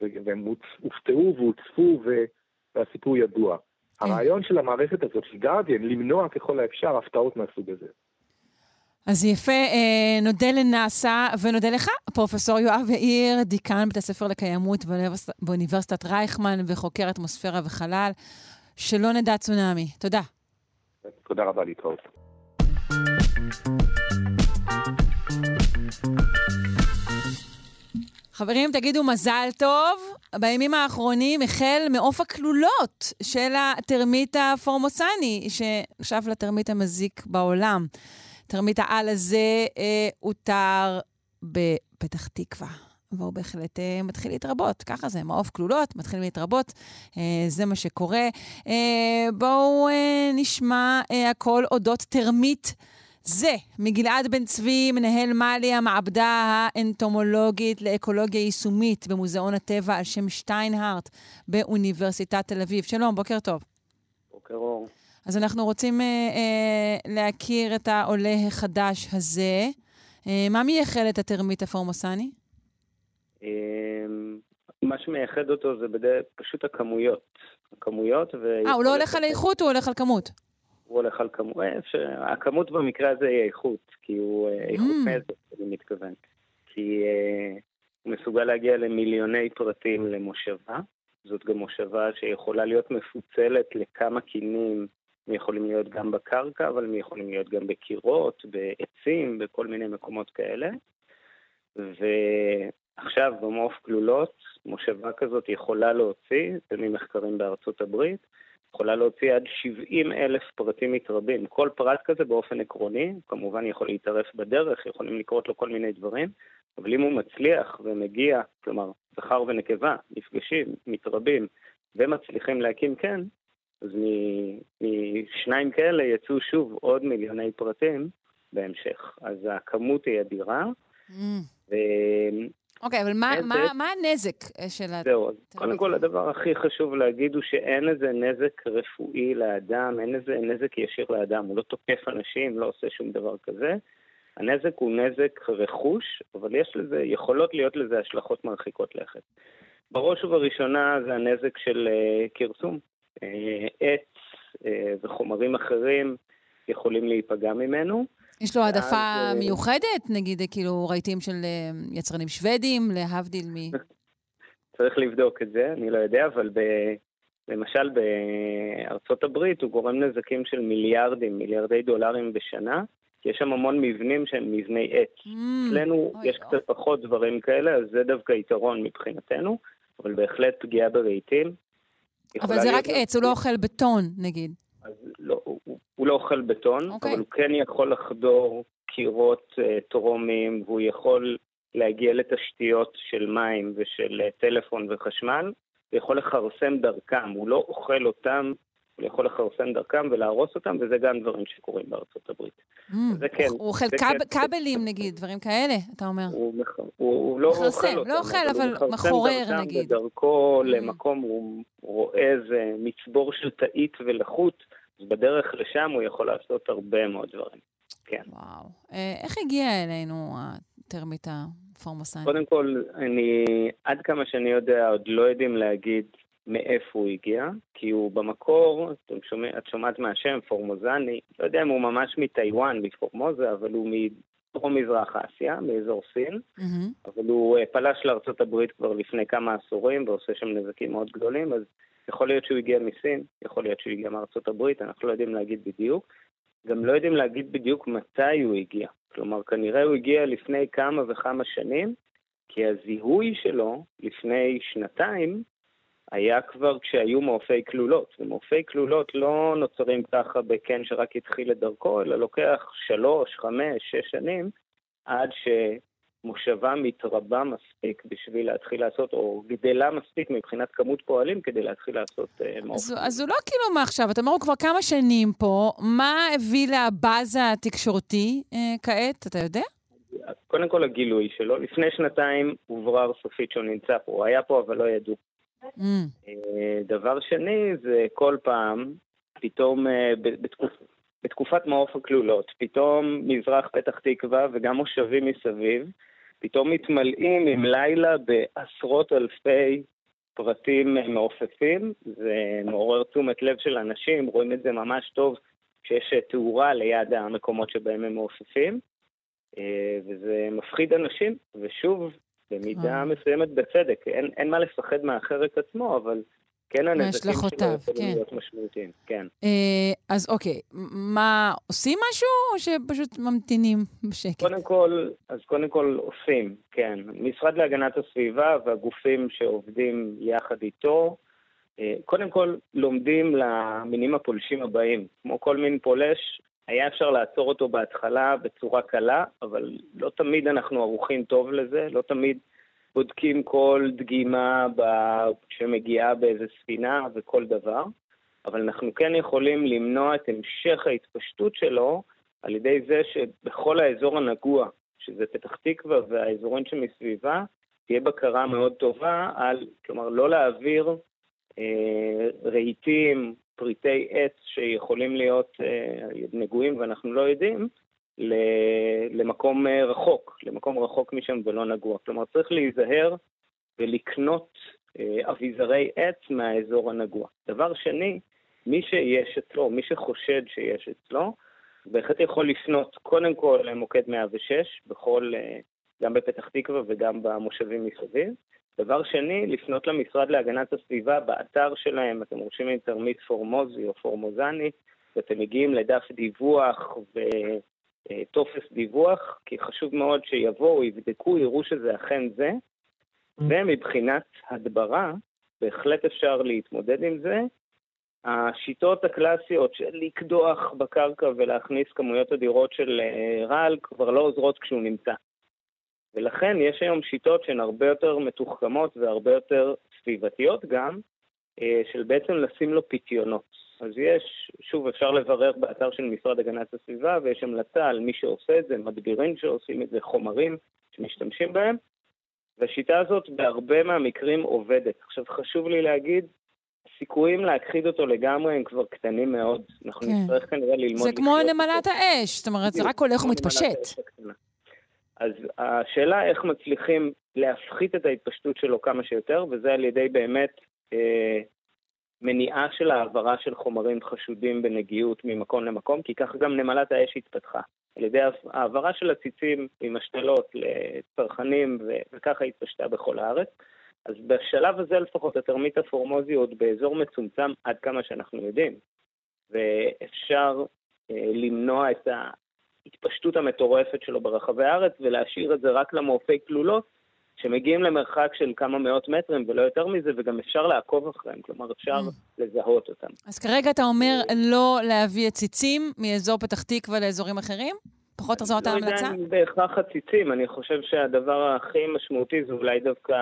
והם הופתעו והוצפו והסיפור ידוע. כן. הרעיון של המערכת הזאת, של גרדיאן, למנוע ככל האפשר הפתעות מהסוג הזה. אז יפה, אה, נודה לנאסא ונודה לך, פרופ' יואב יאיר, דיקן בית הספר לקיימות באוניברסיטת רייכמן וחוקר אטמוספירה וחלל. שלא נדע צונאמי. תודה. תודה רבה להתראות. חברים, תגידו מזל טוב. בימים האחרונים החל מעוף הכלולות של הטרמיט הפורמוסני, שנחשב לטרמיט המזיק בעולם. טרמיט העל הזה אה, אותר בפתח תקווה. והוא בהחלט אה, מתחיל להתרבות. ככה זה, מעוף כלולות, מתחילים להתרבות, אה, זה מה שקורה. אה, בואו אה, נשמע אה, הכל אודות טרמיט. זה מגלעד בן צבי, מנהל מאלי, המעבדה האנטומולוגית לאקולוגיה יישומית במוזיאון הטבע על שם שטיינהארט באוניברסיטת תל אביב. שלום, בוקר טוב. בוקר אור. אז אנחנו רוצים אה, אה, להכיר את העולה החדש הזה. אה, מה מייחד את הטרמיט הפורמוסני? אה, מה שמייחד אותו זה בדי... פשוט הכמויות. הכמויות ו... אה, הוא לא הולך על איכות, הוא הולך על כמות. הוא הולך על כמות, אה, הכמות במקרה הזה היא איכות, כי הוא אה, איכות mm. מזק, אני מתכוון. כי uh, הוא מסוגל להגיע למיליוני פרטים למושבה, זאת גם מושבה שיכולה להיות מפוצלת לכמה קינים, הם יכולים להיות גם בקרקע, אבל הם יכולים להיות גם בקירות, בעצים, בכל מיני מקומות כאלה. ועכשיו במעוף כלולות, מושבה כזאת יכולה להוציא, זה ממחקרים בארצות הברית, יכולה להוציא עד 70 אלף פרטים מתרבים. כל פרט כזה באופן עקרוני, כמובן יכול להתערף בדרך, יכולים לקרות לו כל מיני דברים, אבל אם הוא מצליח ומגיע, כלומר, זכר ונקבה, נפגשים, מתרבים, ומצליחים להקים כן, אז משניים כאלה יצאו שוב עוד מיליוני פרטים בהמשך. אז הכמות היא אדירה. Mm. אוקיי, אבל מה, מה, מה הנזק אה, של ה... זהו, קודם כל הדבר הכי חשוב להגיד הוא שאין איזה נזק רפואי לאדם, אין איזה נזק ישיר לאדם, הוא לא תוקף אנשים, לא עושה שום דבר כזה. הנזק הוא נזק רכוש, אבל יש לזה, יכולות להיות לזה השלכות מרחיקות לכת. בראש ובראשונה זה הנזק של כרסום. עץ וחומרים אחרים יכולים להיפגע ממנו. יש לו העדפה מיוחדת? נגיד, כאילו, רהיטים של יצרנים שוודים, להבדיל מ... צריך לבדוק את זה, אני לא יודע, אבל ב... למשל בארצות הברית הוא גורם נזקים של מיליארדים, מיליארדי דולרים בשנה, כי יש שם המון מבנים שהם מבני עץ. Mm, אצלנו mm, יש קצת פחות דברים כאלה, אז זה דווקא יתרון מבחינתנו, אבל בהחלט פגיעה ברהיטים. אבל זה רק עץ, הוא לא אוכל בטון, נגיד. אז לא, לא אוכל בטון, okay. אוקיי. אבל הוא כן יכול לחדור קירות uh, טרומיים, והוא יכול להגיע לתשתיות של מים ושל uh, טלפון וחשמל, ויכול לכרסם דרכם, הוא לא אוכל אותם, הוא יכול לכרסם דרכם ולהרוס אותם, וזה גם דברים שקורים בארצות הברית. Mm, זה כן. הוא אוכל קב, כן. כבלים, נגיד, דברים כאלה, אתה אומר. הוא, הוא, הוא לא אוכל אותם. לא אוכל, אבל מחורר, נגיד. בדרכו mm. למקום, הוא רואה איזה מצבור של תאית ולחות, בדרך לשם הוא יכול לעשות הרבה מאוד דברים. כן. וואו. אה, איך הגיע אלינו הטרמית הפורמוסני? קודם כל, אני, עד כמה שאני יודע, עוד לא יודעים להגיד מאיפה הוא הגיע, כי הוא במקור, את, שומע, את שומעת מהשם, פורמוזני, לא יודע אם הוא ממש מטיוואן, מפורמוזה, אבל הוא מדרום-מזרח אסיה, מאזור סין, mm-hmm. אבל הוא אה, פלש לארה"ב כבר לפני כמה עשורים ועושה שם נזקים מאוד גדולים, אז יכול להיות שהוא הגיע מסין, יכול להיות שהוא הגיע מארצות הברית, אנחנו לא יודעים להגיד בדיוק. גם לא יודעים להגיד בדיוק מתי הוא הגיע. כלומר, כנראה הוא הגיע לפני כמה וכמה שנים, כי הזיהוי שלו לפני שנתיים היה כבר כשהיו מעופי כלולות. ומעופי כלולות לא נוצרים ככה בקן שרק התחיל את דרכו, אלא לוקח שלוש, חמש, שש שנים עד ש... מושבה מתרבה מספיק בשביל להתחיל לעשות, או גדלה מספיק מבחינת כמות פועלים כדי להתחיל לעשות uh, מעוף. אז, אז הוא לא כאילו מה עכשיו, אתה אומר, הוא כבר כמה שנים פה, מה הביא לבאזה התקשורתי uh, כעת, אתה יודע? קודם כל הגילוי שלו, לפני שנתיים הוברר סופית שהוא נמצא פה, הוא היה פה אבל לא ידעו. Mm. Uh, דבר שני, זה כל פעם, פתאום uh, בתקופ... בתקופת מעוף הכלולות, פתאום מזרח פתח תקווה וגם מושבים מסביב, פתאום מתמלאים עם לילה בעשרות אלפי פרטים מעופפים, זה מעורר תשומת לב של אנשים, רואים את זה ממש טוב כשיש תאורה ליד המקומות שבהם הם מעופפים, אה, וזה מפחיד אנשים, ושוב, במידה אה. מסוימת בצדק, אין, אין מה לפחד מהחרק עצמו, אבל כן הנזקים שלו יכולים כן. להיות משמעותיים, כן. אה, אז אוקיי, מה, עושים משהו או שפשוט ממתינים בשקט? קודם כל, אז קודם כל עושים, כן. משרד להגנת הסביבה והגופים שעובדים יחד איתו, אה, קודם כל לומדים למינים הפולשים הבאים. כמו כל מין פולש, היה אפשר לעצור אותו בהתחלה בצורה קלה, אבל לא תמיד אנחנו ערוכים טוב לזה, לא תמיד בודקים כל דגימה שמגיעה באיזה ספינה וכל דבר, אבל אנחנו כן יכולים למנוע את המשך ההתפשטות שלו על ידי זה שבכל האזור הנגוע, שזה פתח תקווה והאזורים שמסביבה, תהיה בקרה מאוד טובה על, כלומר, לא להעביר אה, רהיטים, פריטי עץ שיכולים להיות אה, נגועים ואנחנו לא יודעים, למקום אה, רחוק, למקום רחוק משם ולא נגוע. כלומר, צריך להיזהר ולקנות אה, אביזרי עץ מהאזור הנגוע. דבר שני, מי שיש אצלו, מי שחושד שיש אצלו, בהחלט יכול לפנות קודם כל למוקד 106, בכל, גם בפתח תקווה וגם במושבים מסביב. דבר שני, לפנות למשרד להגנת הסביבה, באתר שלהם, אתם רושמים עם תרמית פורמוזי או פורמוזני, ואתם מגיעים לדף דיווח ו... אה, טופס דיווח, כי חשוב מאוד שיבואו, יבדקו, יראו שזה אכן זה. ומבחינת הדברה, בהחלט אפשר להתמודד עם זה. השיטות הקלאסיות של לקדוח בקרקע ולהכניס כמויות אדירות של אה, רעל כבר לא עוזרות כשהוא נמצא. ולכן יש היום שיטות שהן הרבה יותר מתוחכמות והרבה יותר סביבתיות גם, אה, של בעצם לשים לו פיתיונות. אז יש, שוב, אפשר לברר באתר של משרד הגנת הסביבה, ויש המלצה על מי שעושה את זה, מדבירים שעושים את זה, חומרים שמשתמשים בהם, והשיטה הזאת בהרבה מהמקרים עובדת. עכשיו, חשוב לי להגיד, הסיכויים להכחיד אותו לגמרי הם כבר קטנים מאוד. אנחנו כן. נצטרך כנראה ללמוד... זה כמו נמלת האש, זאת אומרת, זה רק הולך ומתפשט. אז השאלה איך מצליחים להפחית את ההתפשטות שלו כמה שיותר, וזה על ידי באמת אה, מניעה של העברה של חומרים חשודים בנגיעות ממקום למקום, כי ככה גם נמלת האש התפתחה. על ידי העברה של הציצים ממשתלות לצרכנים, וככה התפשטה בכל הארץ. אז בשלב הזה לפחות התרמית הפורמוזי עוד באזור מצומצם עד כמה שאנחנו יודעים. ואפשר אה, למנוע את ההתפשטות המטורפת שלו ברחבי הארץ ולהשאיר את זה רק למורפי כלולות, שמגיעים למרחק של כמה מאות מטרים ולא יותר מזה, וגם אפשר לעקוב אחריהם, כלומר אפשר mm. לזהות אותם. אז כרגע אתה אומר לא להביא עציצים מאזור פתח תקווה לאזורים אחרים? פחות זאת ההמלצה? לא יודע אם בהכרח עציצים, אני חושב שהדבר הכי משמעותי זה אולי דווקא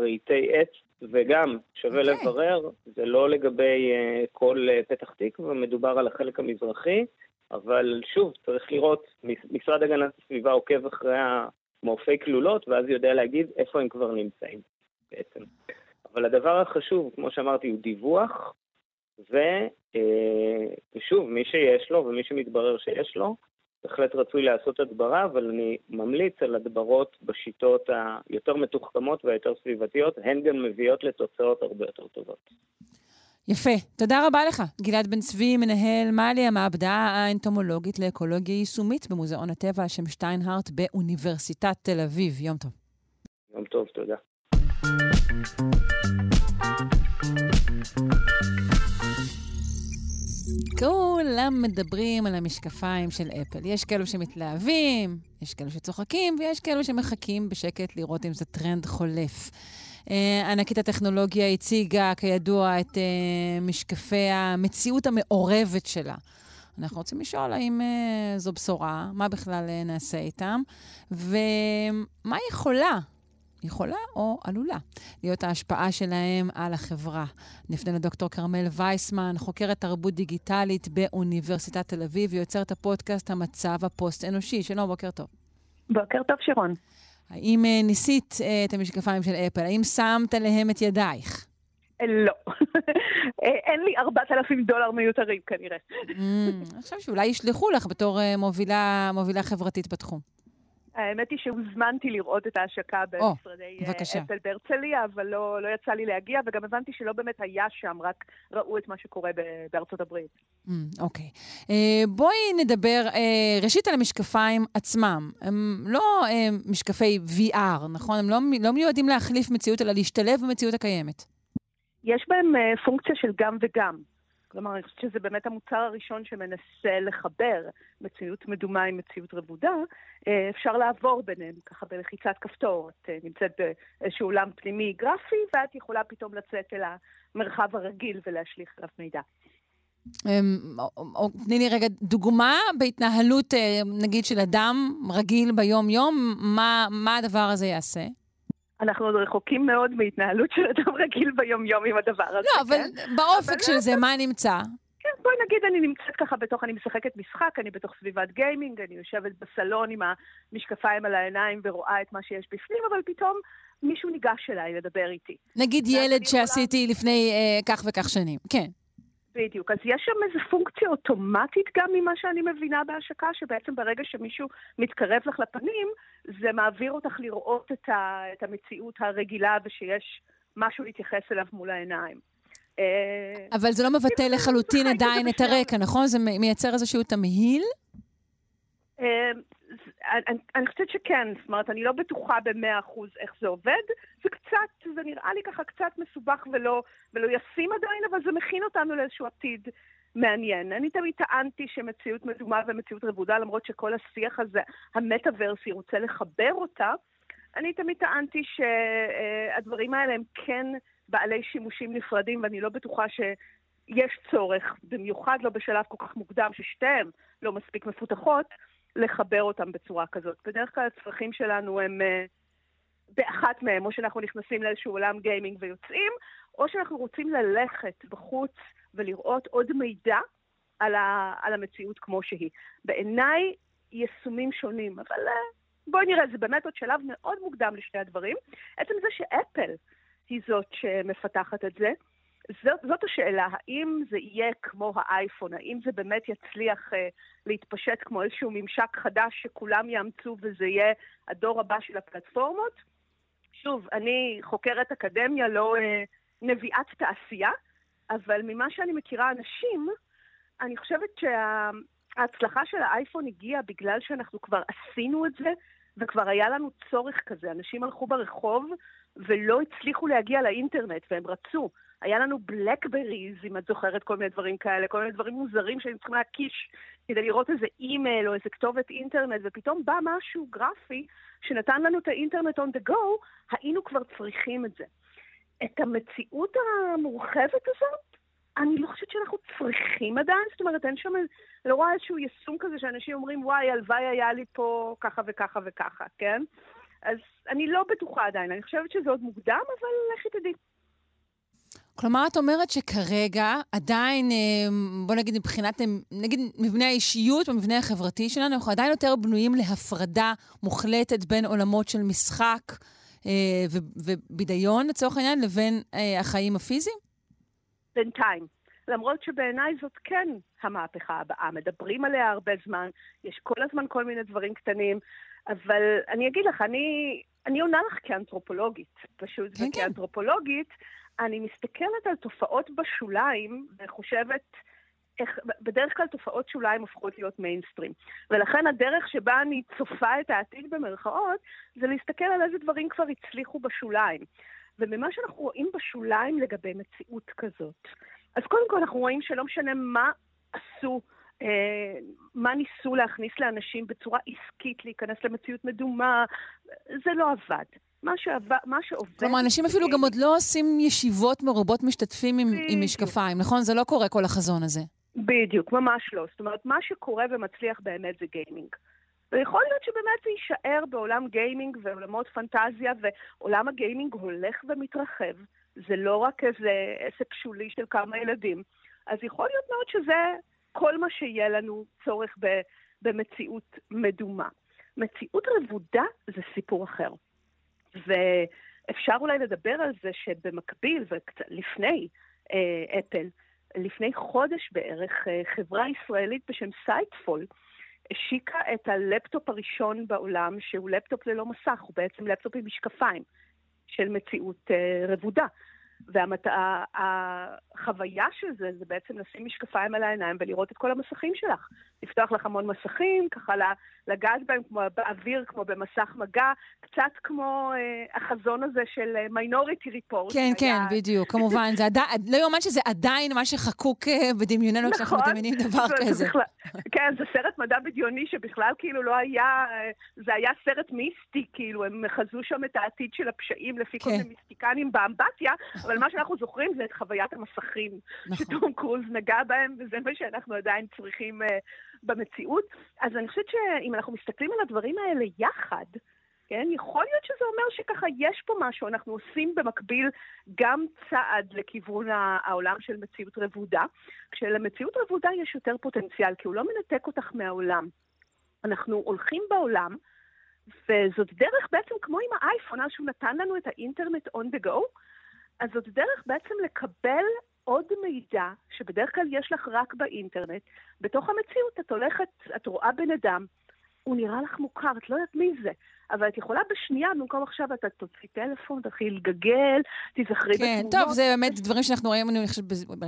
רהיטי עץ, וגם שווה okay. אוקיי. לברר, זה לא לגבי uh, כל uh, פתח תקווה, מדובר על החלק המזרחי, אבל שוב, צריך לראות, משרד הגנת הסביבה עוקב אחרי המורפי כלולות, ואז יודע להגיד איפה הם כבר נמצאים בעצם. אבל הדבר החשוב, כמו שאמרתי, הוא דיווח, אה, ושוב, מי שיש לו ומי שמתברר שיש לו, בהחלט רצוי לעשות הדברה, אבל אני ממליץ על הדברות בשיטות היותר מתוחכמות והיותר סביבתיות, הן גם מביאות לתוצאות הרבה יותר טובות. יפה. תודה רבה לך, גלעד בן צבי, מנהל מאלי, המעבדה האנטומולוגית לאקולוגיה יישומית במוזיאון הטבע על שם שטיינהארט באוניברסיטת תל אביב. יום טוב. יום טוב, תודה. כולם מדברים על המשקפיים של אפל. יש כאלו שמתלהבים, יש כאלו שצוחקים, ויש כאלו שמחכים בשקט לראות אם זה טרנד חולף. אה, ענקית הטכנולוגיה הציגה, כידוע, את אה, משקפי המציאות המעורבת שלה. אנחנו רוצים לשאול האם uh, זו בשורה, מה בכלל uh, נעשה איתם, ומה יכולה, יכולה או עלולה, להיות ההשפעה שלהם על החברה. נפנה לדוקטור כרמל וייסמן, חוקרת תרבות דיגיטלית באוניברסיטת תל אביב, ויוצרת הפודקאסט המצב הפוסט-אנושי. שלום, בוקר טוב. בוקר טוב, שרון. האם אה, ניסית אה, את המשקפיים של אפל? האם שמת עליהם את ידייך? לא. אין לי 4,000 דולר מיותרים כנראה. Mm, אני חושבת שאולי ישלחו לך בתור אה, מובילה, מובילה חברתית בתחום. האמת היא שהוזמנתי לראות את ההשקה במשרדי oh, אפל בהרצליה, אבל לא, לא יצא לי להגיע, וגם הבנתי שלא באמת היה שם, רק ראו את מה שקורה בארצות הברית. Mm, אוקיי. Mm, okay. uh, בואי נדבר uh, ראשית על המשקפיים עצמם. הם לא uh, משקפי VR, נכון? הם לא, לא מיועדים להחליף מציאות, אלא להשתלב במציאות הקיימת. יש בהם uh, פונקציה של גם וגם. כלומר, אני חושבת שזה באמת המוצר הראשון שמנסה לחבר מציאות מדומה עם מציאות רבודה. אה, אפשר לעבור ביניהם ככה בלחיצת כפתור. את אה, נמצאת באיזשהו עולם פנימי גרפי, ואת יכולה פתאום לצאת אל המרחב הרגיל ולהשליך אליו מידע. אמ, תני לי רגע דוגמה בהתנהלות, אה, נגיד, של אדם רגיל ביום-יום, מה, מה הדבר הזה יעשה? אנחנו עוד רחוקים מאוד מהתנהלות של אדם רגיל ביום-יום עם הדבר הזה. לא, אבל כן? באופק אבל של לא זה, מה נמצא? כן, בואי נגיד, אני נמצאת ככה בתוך, אני משחקת משחק, אני בתוך סביבת גיימינג, אני יושבת בסלון עם המשקפיים על העיניים ורואה את מה שיש בפנים, אבל פתאום מישהו ניגש אליי לדבר איתי. נגיד ילד שעשיתי יכולה... לפני אה, כך וכך שנים, כן. בדיוק. אז יש שם איזו פונקציה אוטומטית גם ממה שאני מבינה בהשקה, שבעצם ברגע שמישהו מתקרב לך לפנים, זה מעביר אותך לראות את, ה, את המציאות הרגילה ושיש משהו להתייחס אליו מול העיניים. אה, אבל זה לא מבטא לחלוטין עדיין את הרקע, נכון? זה מייצר איזשהו תמהיל? אני, אני חושבת שכן, זאת אומרת, אני לא בטוחה במאה אחוז איך זה עובד. זה קצת, זה נראה לי ככה קצת מסובך ולא, ולא ישים עדיין, אבל זה מכין אותנו לאיזשהו עתיד מעניין. אני תמיד טענתי שמציאות מדומה ומציאות רבודה, למרות שכל השיח הזה, המטאוורסי, רוצה לחבר אותה, אני תמיד טענתי שהדברים האלה הם כן בעלי שימושים נפרדים, ואני לא בטוחה ש... יש צורך, במיוחד לא בשלב כל כך מוקדם, ששתיהן לא מספיק מפותחות, לחבר אותם בצורה כזאת. בדרך כלל הצרכים שלנו הם uh, באחת מהם, או שאנחנו נכנסים לאיזשהו עולם גיימינג ויוצאים, או שאנחנו רוצים ללכת בחוץ ולראות עוד מידע על, ה, על המציאות כמו שהיא. בעיניי, יישומים שונים, אבל uh, בואי נראה, זה באמת עוד שלב מאוד מוקדם לשני הדברים. עצם זה שאפל היא זאת שמפתחת את זה, זאת, זאת השאלה, האם זה יהיה כמו האייפון, האם זה באמת יצליח uh, להתפשט כמו איזשהו ממשק חדש שכולם יאמצו וזה יהיה הדור הבא של הפלטפורמות, שוב, אני חוקרת אקדמיה, לא אה, נביאת תעשייה, אבל ממה שאני מכירה אנשים, אני חושבת שההצלחה של האייפון הגיעה בגלל שאנחנו כבר עשינו את זה, וכבר היה לנו צורך כזה. אנשים הלכו ברחוב ולא הצליחו להגיע לאינטרנט, והם רצו. היה לנו בלקבריז, אם את זוכרת כל מיני דברים כאלה, כל מיני דברים מוזרים שהיינו צריכים להקיש כדי לראות איזה אימייל או איזה כתובת אינטרנט, ופתאום בא משהו גרפי שנתן לנו את האינטרנט on the go, היינו כבר צריכים את זה. את המציאות המורחבת הזאת, אני לא חושבת שאנחנו צריכים עדיין, זאת אומרת, אין שם, לא רואה איזשהו יישום כזה שאנשים אומרים, וואי, הלוואי היה לי פה ככה וככה וככה, כן? אז אני לא בטוחה עדיין, אני חושבת שזה עוד מוקדם, אבל לכי תדעי. כלומר, את אומרת שכרגע עדיין, אה, בוא נגיד מבחינת, נגיד מבנה האישיות במבנה החברתי שלנו, אנחנו עדיין יותר בנויים להפרדה מוחלטת בין עולמות של משחק אה, ובידיון, לצורך העניין, לבין אה, החיים הפיזיים? בינתיים. למרות שבעיניי זאת כן המהפכה הבאה. מדברים עליה הרבה זמן, יש כל הזמן כל מיני דברים קטנים, אבל אני אגיד לך, אני, אני עונה לך כאנתרופולוגית, פשוט, כן, וכאנתרופולוגית, כן. אני מסתכלת על תופעות בשוליים וחושבת איך, בדרך כלל תופעות שוליים הופכות להיות מיינסטרים. ולכן הדרך שבה אני צופה את העתיד במרכאות, זה להסתכל על איזה דברים כבר הצליחו בשוליים. וממה שאנחנו רואים בשוליים לגבי מציאות כזאת, אז קודם כל אנחנו רואים שלא משנה מה עשו, אה, מה ניסו להכניס לאנשים בצורה עסקית, להיכנס למציאות מדומה, זה לא עבד. מה, שעבד, מה שעובד... כלומר, אנשים אפילו גם עוד לא עושים ישיבות מרובות משתתפים עם, עם משקפיים, נכון? זה לא קורה כל החזון הזה. בדיוק, ממש לא. זאת אומרת, מה שקורה ומצליח באמת זה גיימינג. ויכול להיות שבאמת זה יישאר בעולם גיימינג ועולמות פנטזיה, ועולם הגיימינג הולך ומתרחב. זה לא רק איזה עסק שולי של כמה ילדים. אז יכול להיות מאוד שזה כל מה שיהיה לנו צורך ב, במציאות מדומה. מציאות רבודה זה סיפור אחר. ואפשר אולי לדבר על זה שבמקביל, ולפני אה, אפל, לפני חודש בערך, אה, חברה ישראלית בשם Sightful השיקה את הלפטופ הראשון בעולם, שהוא לפטופ ללא מסך, הוא בעצם לפטופ עם משקפיים של מציאות אה, רבודה. והחוויה של זה, זה בעצם לשים משקפיים על העיניים ולראות את כל המסכים שלך. לפתוח לך המון מסכים, ככה לגעת בהם כמו באוויר, כמו במסך מגע, קצת כמו אה, החזון הזה של Minority Report. כן, כן, היה... בדיוק, כמובן. זה עדי... לא יאומן שזה עדיין מה שחקוק אה, בדמיוננו נכון, כשאנחנו מדמיינים דבר זה, כזה. זה בכלל, כן, זה סרט מדע בדיוני שבכלל כאילו לא היה, אה, זה היה סרט מיסטי, כאילו, הם חזו שם את העתיד של הפשעים לפי כן. כל מיני מיסטיקנים באמבטיה, אבל מה שאנחנו זוכרים זה את חוויית המסכים, נכון. שטום קרוז נגע בהם, וזה מה שאנחנו עדיין צריכים uh, במציאות. אז אני חושבת שאם אנחנו מסתכלים על הדברים האלה יחד, כן? יכול להיות שזה אומר שככה יש פה משהו, אנחנו עושים במקביל גם צעד לכיוון העולם של מציאות רבודה, כשלמציאות רבודה יש יותר פוטנציאל, כי הוא לא מנתק אותך מהעולם. אנחנו הולכים בעולם, וזאת דרך בעצם כמו עם האייפון, אז שהוא נתן לנו את האינטרנט on the go, אז זאת דרך בעצם לקבל עוד מידע, שבדרך כלל יש לך רק באינטרנט. בתוך המציאות את הולכת, את רואה בן אדם, הוא נראה לך מוכר, את לא יודעת מי זה. אבל את יכולה בשנייה, במקום עכשיו אתה תוציא טלפון, תתחיל לגגל, תיזכרי כן, בתמונות. כן, טוב, זה באמת דברים שאנחנו רואים, אני חושבת,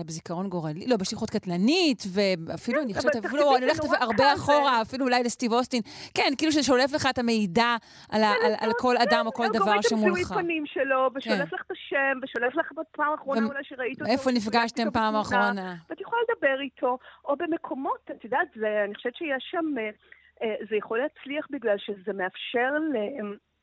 בזיכרון גורלי, לא, בשליחות קטלנית, ואפילו, אני חושבת, אפילו, אני הולכת הרבה אחורה, אפילו אולי לסטיב אוסטין. כן, כאילו ששולף לך את המידע על כל אדם או כל דבר שמולך. אלגוריתם זיהוי פנים שלו, ושולף כן. לך את השם, ושולף לך בפעם האחרונה אולי שראית אותו. איפה נפגשתם פעם האחרונה? ואת יכולה לדבר איתו, או במקומות, את יודעת, אני חושבת שיש שם... אה, זה יכול להצליח בגלל שזה מאפשר ל...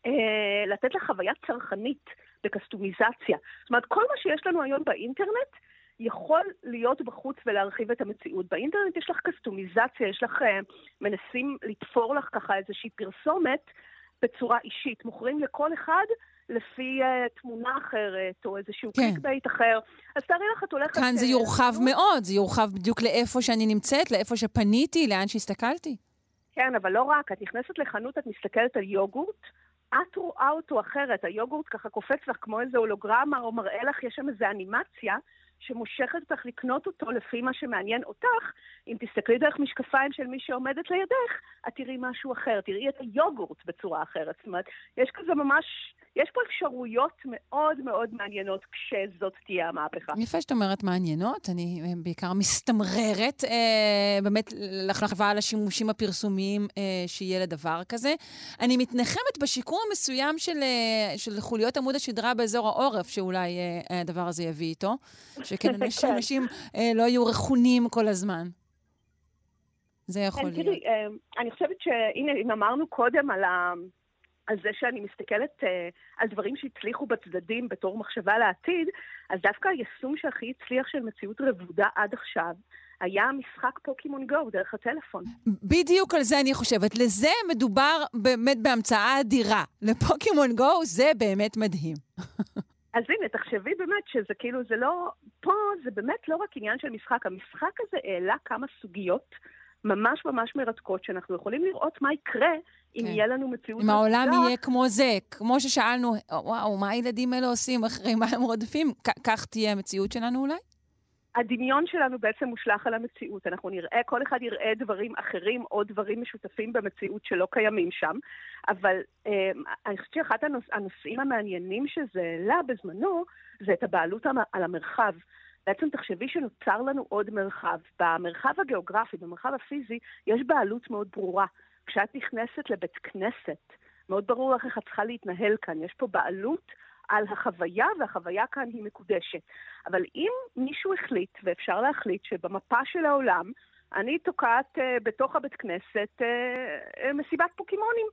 אה, לתת לה חוויה צרכנית בקסטומיזציה. זאת אומרת, כל מה שיש לנו היום באינטרנט יכול להיות בחוץ ולהרחיב את המציאות. באינטרנט יש לך קסטומיזציה, יש לך, אה, מנסים לתפור לך ככה איזושהי פרסומת בצורה אישית. מוכרים לכל אחד לפי אה, תמונה אחרת, או איזשהו כן. clickbait אחר. אז תארי לך, את הולכת... כאן זה יורחב מאוד, זה יורחב בדיוק לאיפה שאני נמצאת, לאיפה שפניתי, לאן שהסתכלתי. כן, אבל לא רק, את נכנסת לחנות, את מסתכלת על יוגורט, את רואה אותו אחרת, היוגורט ככה קופץ לך כמו איזה הולוגרמה, או מראה לך, יש שם איזה אנימציה שמושכת אותך לקנות אותו לפי מה שמעניין אותך. אם תסתכלי דרך משקפיים של מי שעומדת לידך, את תראי משהו אחר, תראי את היוגורט בצורה אחרת. זאת אומרת, יש כזה ממש יש פה אפשרויות מאוד מאוד מעניינות כשזאת תהיה המהפכה. יפה שאת אומרת מעניינות, אני אה, בעיקר מסתמררת אה, באמת לחלחבה על השימושים הפרסומיים אה, שיהיה לדבר כזה. אני מתנחמת בשיקום המסוים של, אה, של חוליות עמוד השדרה באזור העורף, שאולי אה, הדבר הזה יביא איתו, שכן אנשים, כן. אנשים אה, לא יהיו רכונים כל הזמן. זה יכול כן, להיות. תראי, אה, אני חושבת שהנה, אם אמרנו קודם על ה... על זה שאני מסתכלת uh, על דברים שהצליחו בצדדים בתור מחשבה לעתיד, אז דווקא היישום שהכי הצליח של מציאות רבודה עד עכשיו, היה משחק פוקימון גו דרך הטלפון. בדיוק על זה אני חושבת. לזה מדובר באמת בהמצאה אדירה. לפוקימון גו זה באמת מדהים. אז הנה, תחשבי באמת שזה כאילו, זה לא... פה זה באמת לא רק עניין של משחק. המשחק הזה העלה כמה סוגיות ממש ממש מרתקות, שאנחנו יכולים לראות מה יקרה אם כן. יהיה לנו מציאות... אם העולם יהיה כמו זה, כמו ששאלנו, וואו, מה הילדים האלה עושים אחרי מה הם רודפים? כך תהיה המציאות שלנו אולי? הדמיון שלנו בעצם מושלך על המציאות. אנחנו נראה, כל אחד יראה דברים אחרים או דברים משותפים במציאות שלא קיימים שם. אבל אה, אני חושבת שאחד הנוש, הנושאים המעניינים שזה העלה בזמנו, זה את הבעלות על המרחב. בעצם תחשבי שנוצר לנו עוד מרחב. במרחב הגיאוגרפי, במרחב הפיזי, יש בעלות מאוד ברורה. כשאת נכנסת לבית כנסת, מאוד ברור לך איך את צריכה להתנהל כאן. יש פה בעלות על החוויה, והחוויה כאן היא מקודשת. אבל אם מישהו החליט, ואפשר להחליט, שבמפה של העולם, אני תוקעת uh, בתוך הבית כנסת uh, uh, מסיבת פוקימונים,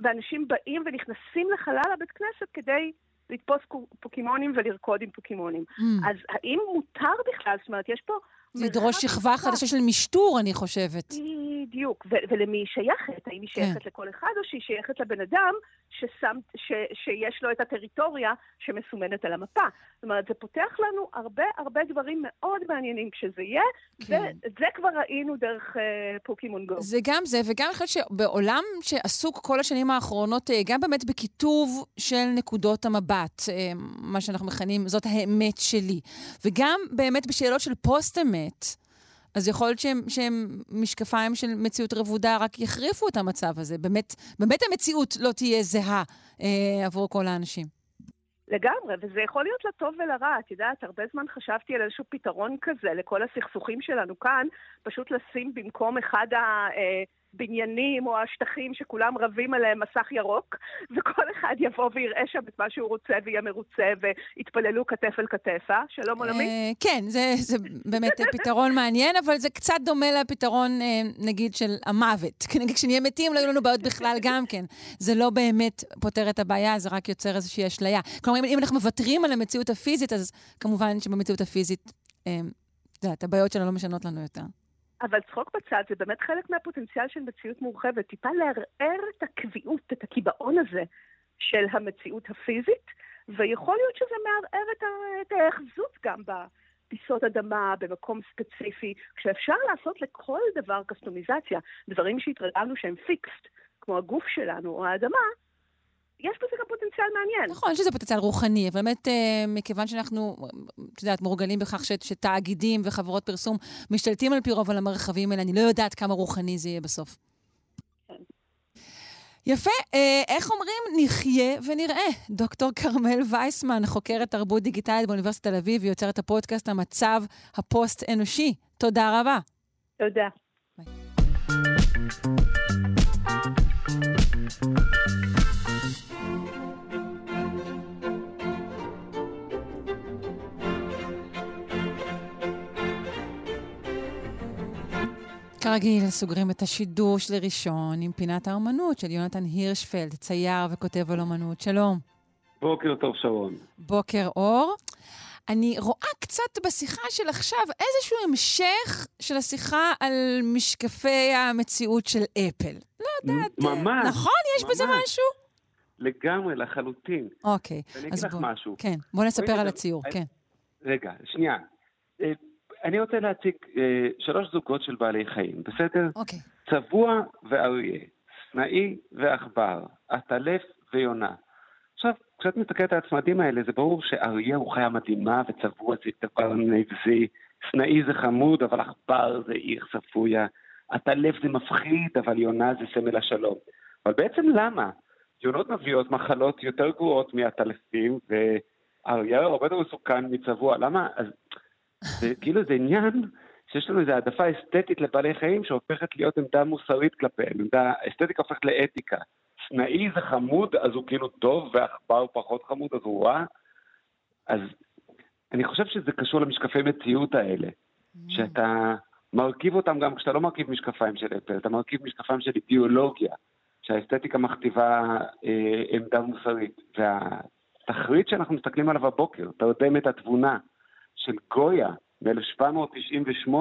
ואנשים באים ונכנסים לחלל הבית כנסת כדי לתפוס פוקימונים ולרקוד עם פוקימונים. Mm. אז האם מותר בכלל? זאת אומרת, יש פה לדרוש שכבה חדשה של משטור, אני חושבת. בדיוק. ו- ולמי היא שייכת? האם היא כן. שייכת כן. לכל אחד, או שהיא שייכת לבן אדם ששם, ש- שיש לו את הטריטוריה שמסומנת על המפה? זאת אומרת, זה פותח לנו הרבה הרבה דברים מאוד מעניינים כשזה יהיה, כן. ואת זה כבר ראינו דרך uh, פוקימון גו. זה גם זה, וגם אני חושבת שבעולם שעסוק כל השנים האחרונות, אה, גם באמת בכיתוב של נקודות המבט, אה, מה שאנחנו מכנים, זאת האמת שלי, וגם באמת בשאלות של פוסט-אמת, באמת, אז יכול להיות שהם, שהם משקפיים של מציאות רבודה רק יחריפו את המצב הזה. באמת, באמת המציאות לא תהיה זהה אה, עבור כל האנשים. לגמרי, וזה יכול להיות לטוב ולרע. את יודעת, הרבה זמן חשבתי על איזשהו פתרון כזה לכל הסכסוכים שלנו כאן, פשוט לשים במקום אחד ה... אה, הבניינים או השטחים שכולם רבים עליהם מסך ירוק, וכל אחד יבוא ויראה שם את מה שהוא רוצה ויהיה מרוצה ויתפללו כתף אל כתף, אה? שלום עולמי? כן, זה באמת פתרון מעניין, אבל זה קצת דומה לפתרון, אה, נגיד, של המוות. נגיד, כשנהיה מתים לא יהיו לנו בעיות בכלל גם כן. זה לא באמת פותר את הבעיה, זה רק יוצר איזושהי אשליה. כלומר, אם אנחנו מוותרים על המציאות הפיזית, אז כמובן שבמציאות הפיזית, אה, את יודעת, הבעיות שלה לא משנות לנו יותר. אבל צחוק בצד, זה באמת חלק מהפוטנציאל של מציאות מורחבת. טיפה לערער את הקביעות, את הקיבעון הזה של המציאות הפיזית, ויכול להיות שזה מערער את ההאחזות גם בפיסות אדמה, במקום ספציפי, כשאפשר לעשות לכל דבר קסטומיזציה, דברים שהתרגלנו שהם פיקסט, כמו הגוף שלנו או האדמה, יש בזה גם פוטנציאל מעניין. נכון, יש לזה פוטנציאל רוחני, אבל באמת, אה, מכיוון שאנחנו, את יודעת, מורגלים בכך ש, שתאגידים וחברות פרסום משתלטים על פי רוב על המרחבים האלה, אני לא יודעת כמה רוחני זה יהיה בסוף. יפה. אה, איך אומרים? נחיה ונראה. דוקטור כרמל וייסמן, חוקרת תרבות דיגיטלית באוניברסיטת תל אביב, ויוצרת הפודקאסט המצב הפוסט-אנושי. תודה רבה. תודה. ביי. כרגיל, סוגרים את השידור של ראשון עם פינת האומנות של יונתן הירשפלד, צייר וכותב על אומנות. שלום. בוקר טוב, שרון. בוקר אור. אני רואה קצת בשיחה של עכשיו איזשהו המשך של השיחה על משקפי המציאות של אפל. לא יודעת. ממש. נכון? יש ממש. בזה משהו? לגמרי, לחלוטין. אוקיי. אני אגיד לך בוא, משהו. כן, בוא נספר על הציור, כן. רגע, שנייה. אני רוצה להציג אה, שלוש זוגות של בעלי חיים, בסדר? אוקיי. צבוע ואריה, סנאי ועכבר, עטלף ויונה. עכשיו, כשאת מסתכלת על הצמדים האלה, זה ברור שאריה הוא חיה מדהימה וצבוע זה דבר נבזי, סנאי זה חמוד, אבל עכבר זה עיר צפויה, עטלף זה מפחיד, אבל יונה זה סמל השלום. אבל בעצם למה? יונות מביאות מחלות יותר גרועות מהטלפים, והאריה הרבה יותר מסוכן מצבוע. למה? אז זה כאילו זה עניין שיש לנו איזו העדפה אסתטית לבעלי חיים שהופכת להיות עמדה מוסרית כלפיהם, עמדה אסתטיקה הופכת לאתיקה. סנאי זה חמוד, אז הוא כאילו טוב, ועכבר פחות חמוד, אז הוא רע. אז אני חושב שזה קשור למשקפי מציאות האלה, mm. שאתה מרכיב אותם גם כשאתה לא מרכיב משקפיים של אפל, אתה מרכיב משקפיים של אידיאולוגיה, שהאסתטיקה מכתיבה אה, עמדה מוסרית. והתכלית שאנחנו מסתכלים עליו הבוקר, תרדמת התבונה של גויה מ-1798,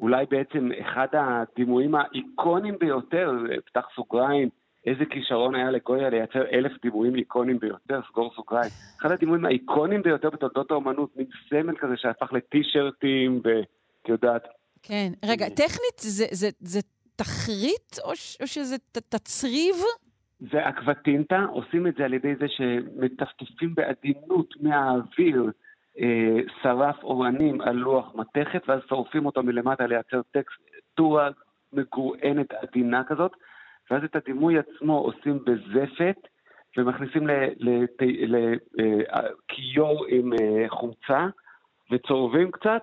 אולי בעצם אחד הדימויים האיקונים ביותר, פתח סוגריים, איזה כישרון היה לגויה לייצר אלף דימויים איקונים ביותר, סגור סוגריים. אחד הדימויים האיקונים ביותר בתולדות האומנות, מין סמל כזה שהפך לטישרטים, ואת יודעת. כן, רגע, טכנית זה, זה, זה תחריט או, או שזה ת, תצריב? זה אקוואטינטה, עושים את זה על ידי זה שמטפטפים בעדינות מהאוויר אה, שרף אורנים על לוח מתכת, ואז שורפים אותו מלמטה לייצר טקסטורה מגורענת עדינה כזאת. ואז את הדימוי עצמו עושים בזפת, ומכניסים לכיור אה, עם אה, חומצה, וצורבים קצת,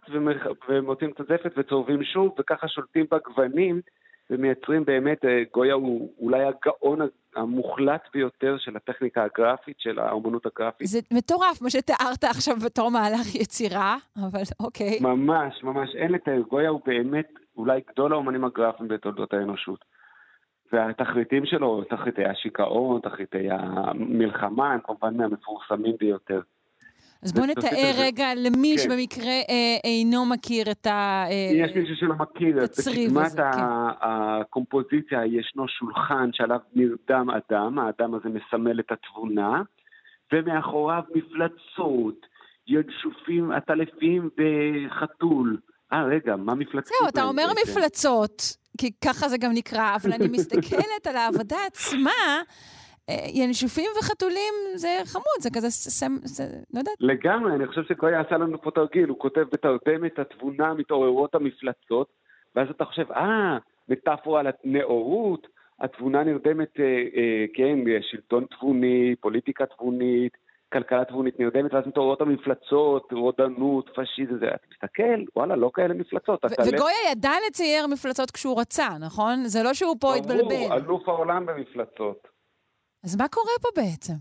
ומוצאים קצת זפת וצורבים שוב, וככה שולטים בגוונים, ומייצרים באמת, אה, גויה הוא אולי הגאון המוחלט ביותר של הטכניקה הגרפית, של האומנות הגרפית. זה מטורף, מה שתיארת עכשיו בתור מהלך יצירה, אבל אוקיי. ממש, ממש, אין לתאר. גויה הוא באמת אולי גדול האומנים הגרפיים בתולדות האנושות. והתכליתים שלו, תכליתי השיכאון, תכליתי המלחמה, הם כמובן מהמפורסמים ביותר. אז בוא נתאר רגע למי כן. שבמקרה אה, אינו מכיר את ה... אה, יש מישהו שלא מכיר, בקדמת כן. הקומפוזיציה ישנו שולחן שעליו נרדם אדם, האדם הזה מסמל את התבונה, ומאחוריו מפלצות, ינשופים, עטלפים וחתול. אה, רגע, מה מפלצות? זהו, אתה אומר מפלצות, כי ככה זה גם נקרא, אבל אני מסתכלת על העבודה עצמה, ינשופים וחתולים זה חמוד, זה כזה, סם, זה, לא יודעת. לגמרי, אני חושב שקויה עשה לנו פה תרגיל, הוא כותב בתרדמת התבונה מתעוררות המפלצות, ואז אתה חושב, אה, מטאפורה על הנאורות, התבונה נרדמת, אה, אה, כן, שלטון תבוני, פוליטיקה תבונית, כלכלה תבונית נרדמת, ואז מתעוררות המפלצות, רודנות, פשיזם, אתה מסתכל, וואלה, לא כאלה מפלצות. וגויה ידע לצייר מפלצות כשהוא רצה, נכון? זה לא שהוא פה התבלבל. ברור, אלוף העולם במפלצות. אז מה קורה פה בעצם?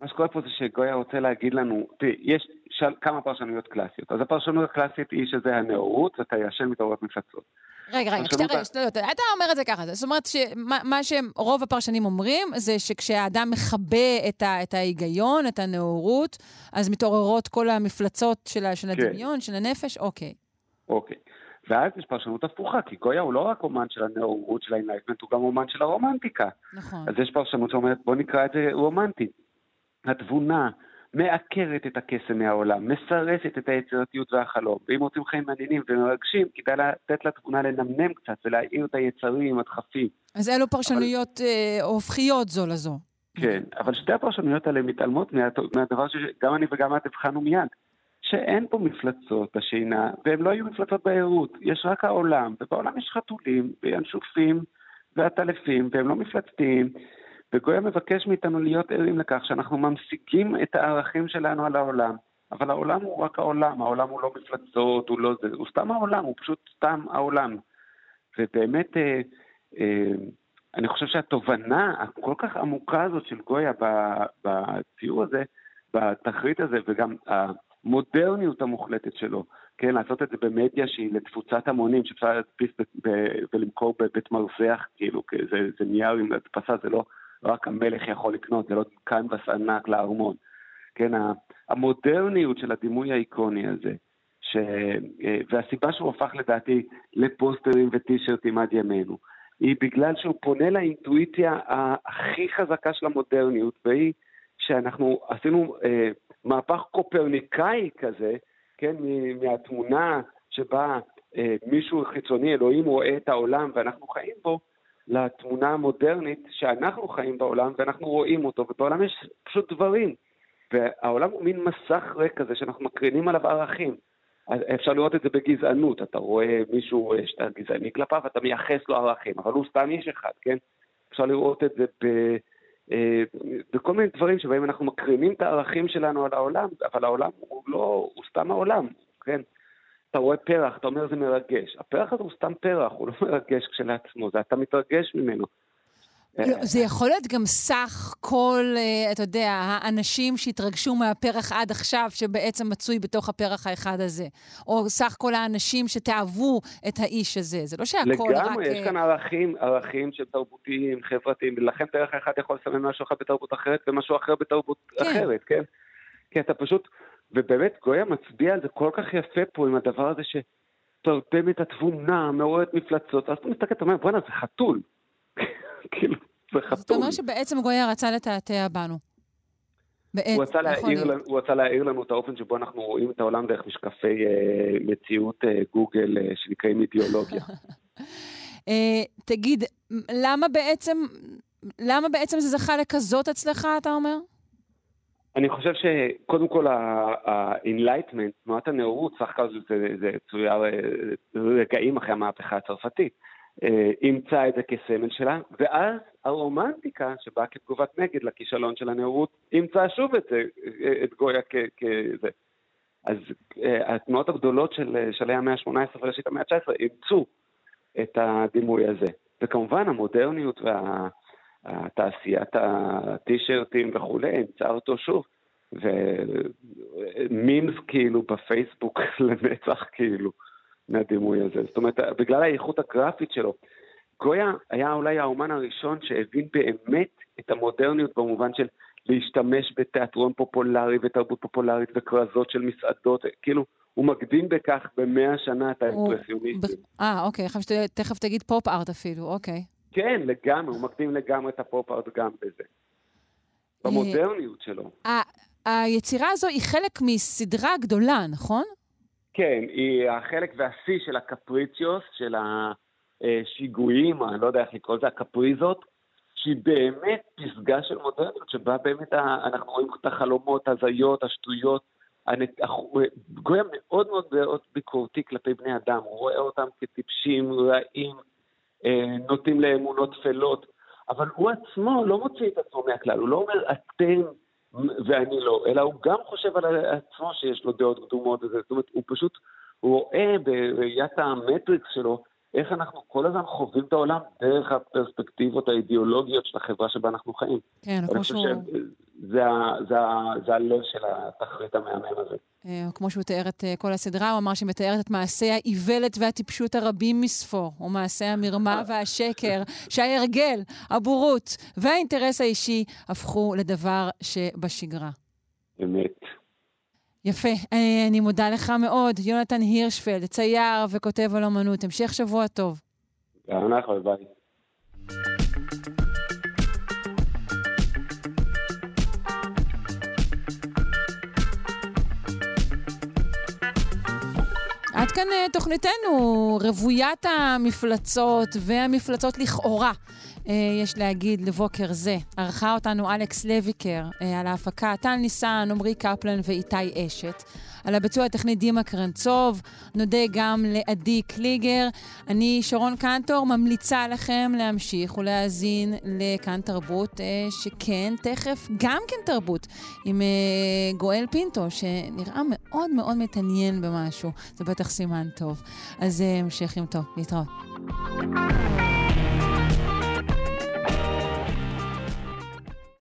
מה שקורה פה זה שגויה רוצה להגיד לנו, תראי, יש של, כמה פרשנויות קלאסיות. אז הפרשנות הקלאסית היא שזה הנאורות, ואתה ישן מתעוררות מפלצות. רגע, רגע, רגע, שטויות. אתה אומר את זה ככה, זאת אומרת שמה שרוב הפרשנים אומרים זה שכשהאדם מכבה את, ה, את ההיגיון, את הנאורות, אז מתעוררות כל המפלצות של, של כן. הדמיון, של הנפש? אוקיי. אוקיי. ואז יש פרשנות הפוכה, כי גויה הוא לא רק אומן של הנאורות, של ה Enlightenment, הוא גם אומן של הרומנטיקה. נכון. אז יש פרשנות שאומרת, בוא נקרא את זה רומנטי. התבונה, מעקרת את הקסם מהעולם, מסרסת את היצירתיות והחלום. ואם רוצים חיים מעניינים ומרגשים, כדאי לתת לתבונה לנמנם קצת ולהעיר את היצרים, הדחפים. אז אלו פרשנויות אבל... אה, הופכיות זו לזו. כן, אבל שתי הפרשנויות האלה מתעלמות מה, מהדבר שגם אני וגם את הבחנו מיד, שאין פה מפלצות בשינה, והם לא היו מפלצות בעירות, יש רק העולם, ובעולם יש חתולים וינשופים ועטלפים, והם לא מפלצתיים. וגויה מבקש מאיתנו להיות ערים לכך שאנחנו ממשיגים את הערכים שלנו על העולם. אבל העולם הוא רק העולם, העולם הוא לא מפלצות, הוא לא זה, הוא סתם העולם, הוא פשוט סתם העולם. ובאמת, אה, אה, אני חושב שהתובנה הכל כך עמוקה הזאת של גויה בציור הזה, בתכלית הזה, וגם המודרניות המוחלטת שלו, כן, לעשות את זה במדיה שהיא לתפוצת המונים, שאפשר להדפיס ולמכור בבית מרזח, כאילו, זה, זה נייר עם הדפסה, זה לא... רק המלך יכול לקנות, זה לא קנבס ענק לארמון. כן, המודרניות של הדימוי האיקוני הזה, ש... אה, והסיבה שהוא הפך לדעתי לפוסטרים וטישרטים עד ימינו, היא בגלל שהוא פונה לאינטואיציה הכי חזקה של המודרניות, והיא שאנחנו עשינו אה, מהפך קופרניקאי כזה, כן, מהתמונה שבה אה, מישהו חיצוני, אלוהים רואה את העולם ואנחנו חיים בו, לתמונה המודרנית שאנחנו חיים בעולם ואנחנו רואים אותו, ובעולם יש פשוט דברים. והעולם הוא מין מסך ריק כזה שאנחנו מקרינים עליו ערכים. אפשר לראות את זה בגזענות, אתה רואה מישהו שאתה גזעני כלפיו, אתה מייחס לו ערכים, אבל הוא סתם איש אחד, כן? אפשר לראות את זה וכל מיני דברים שבהם אנחנו מקרינים את הערכים שלנו על העולם, אבל העולם הוא לא, הוא סתם העולם, כן? אתה רואה פרח, אתה אומר זה מרגש. הפרח הזה הוא סתם פרח, הוא לא מרגש כשלעצמו, זה אתה מתרגש ממנו. לא, זה יכול להיות גם סך כל, אה, אתה יודע, האנשים שהתרגשו מהפרח עד עכשיו, שבעצם מצוי בתוך הפרח האחד הזה. או סך כל האנשים שתאהבו את האיש הזה. זה לא שהכל לגמרי, רק... לגמרי, יש אה, כאן ערכים, ערכים של תרבותיים, חברתיים, ולכן פרח אחד יכול לסמן משהו אחד בתרבות אחרת ומשהו אחר בתרבות כן. אחרת, כן? כי אתה פשוט... ובאמת, גויה מצביע על זה כל כך יפה פה עם הדבר הזה שתרתם את התבונה, מעוררת מפלצות, אז אתה מסתכל, אתה אומר, בואנה, זה חתול. כאילו, זה חתול. זאת אומרת שבעצם גויה רצה לתעתע בנו. בעת, הוא, רצה להעיר לנו, הוא רצה להעיר לנו את האופן שבו אנחנו רואים את העולם דרך משקפי אה, מציאות אה, גוגל אה, שנקראים אידיאולוגיה. אה, תגיד, למה בעצם, למה בעצם זה זכה לכזאת הצלחה, אתה אומר? אני חושב שקודם כל ה-enlightenment, תנועת הנאורות, סך הכל זה, זה צויר אה, רגעים אחרי המהפכה הצרפתית. אה, אימצה את זה כסמל שלה, ואז הרומנטיקה, שבאה כתגובת נגד לכישלון של הנאורות, אימצה שוב את אה, את גויה כזה. אז התנועות הגדולות של שלהי המאה ה-18 וראשית המאה ה-19 אימצו את הדימוי הזה. וכמובן המודרניות וה... תעשיית הטישרטים וכולי, אימצה אותו שוב. ומימס כאילו בפייסבוק לנצח כאילו מהדימוי הזה. זאת אומרת, בגלל האיכות הגרפית שלו. גויה היה אולי האומן הראשון שהבין באמת את המודרניות במובן של להשתמש בתיאטרון פופולרי ותרבות פופולרית וכרזות של מסעדות, כאילו, הוא מקדים בכך במאה שנה את האימפרסיוניסטים. אה, אוקיי, תכף תגיד פופ-ארט אפילו, אוקיי. כן, לגמרי, הוא מקדים לגמרי את הפופ-ארט גם בזה. במודרניות שלו. היצירה הזו היא חלק מסדרה גדולה, נכון? כן, היא החלק והשיא של הקפריציוס, של השיגועים, אני לא יודע איך לקרוא לזה, הקפריזות, שהיא באמת פסגה של מודרניות, שבה באמת אנחנו רואים את החלומות, הזיות, השטויות. גויה מאוד מאוד מאוד ביקורתי כלפי בני אדם, הוא רואה אותם כטיפשים, רעים, אה, נוטים לאמונות טפלות, אבל הוא עצמו לא מוציא את עצמו מהכלל, הוא לא אומר אתם ואני לא, אלא הוא גם חושב על עצמו שיש לו דעות קדומות, זאת אומרת, הוא פשוט, רואה בראיית המטריקס שלו איך אנחנו כל הזמן חווים את העולם דרך הפרספקטיבות האידיאולוגיות של החברה שבה אנחנו חיים. כן, כמו שהוא... זה, זה, זה הלב של התכלית המהמם הזה. אה, כמו שהוא תיאר את אה, כל הסדרה, הוא אמר שהיא מתארת את מעשי האיוולת והטיפשות הרבים מספור, או מעשי המרמה והשקר, שההרגל, הבורות והאינטרס האישי הפכו לדבר שבשגרה. אמת. יפה. אני, מודה לך מאוד. יונתן הירשפלד, צייר וכותב על אמנות. המשך שבוע טוב. גם לך, ביי. עד כאן אה, תוכניתנו, רוויית המפלצות והמפלצות לכאורה. אה, יש להגיד לבוקר זה. ערכה אותנו אלכס לויקר אה, על ההפקה, טל ניסן, עמרי קפלן ואיתי אשת. על הביצוע הטכני דימה קרנצוב. נודה גם לעדי קליגר. אני, שרון קנטור, ממליצה לכם להמשיך ולהאזין לכאן תרבות, אה, שכן, תכף גם כן תרבות, עם גואל פינטו, שנראה מאוד מאוד מתעניין במשהו. זה בטח סימן טוב. אז המשך עם טוב. להתראות.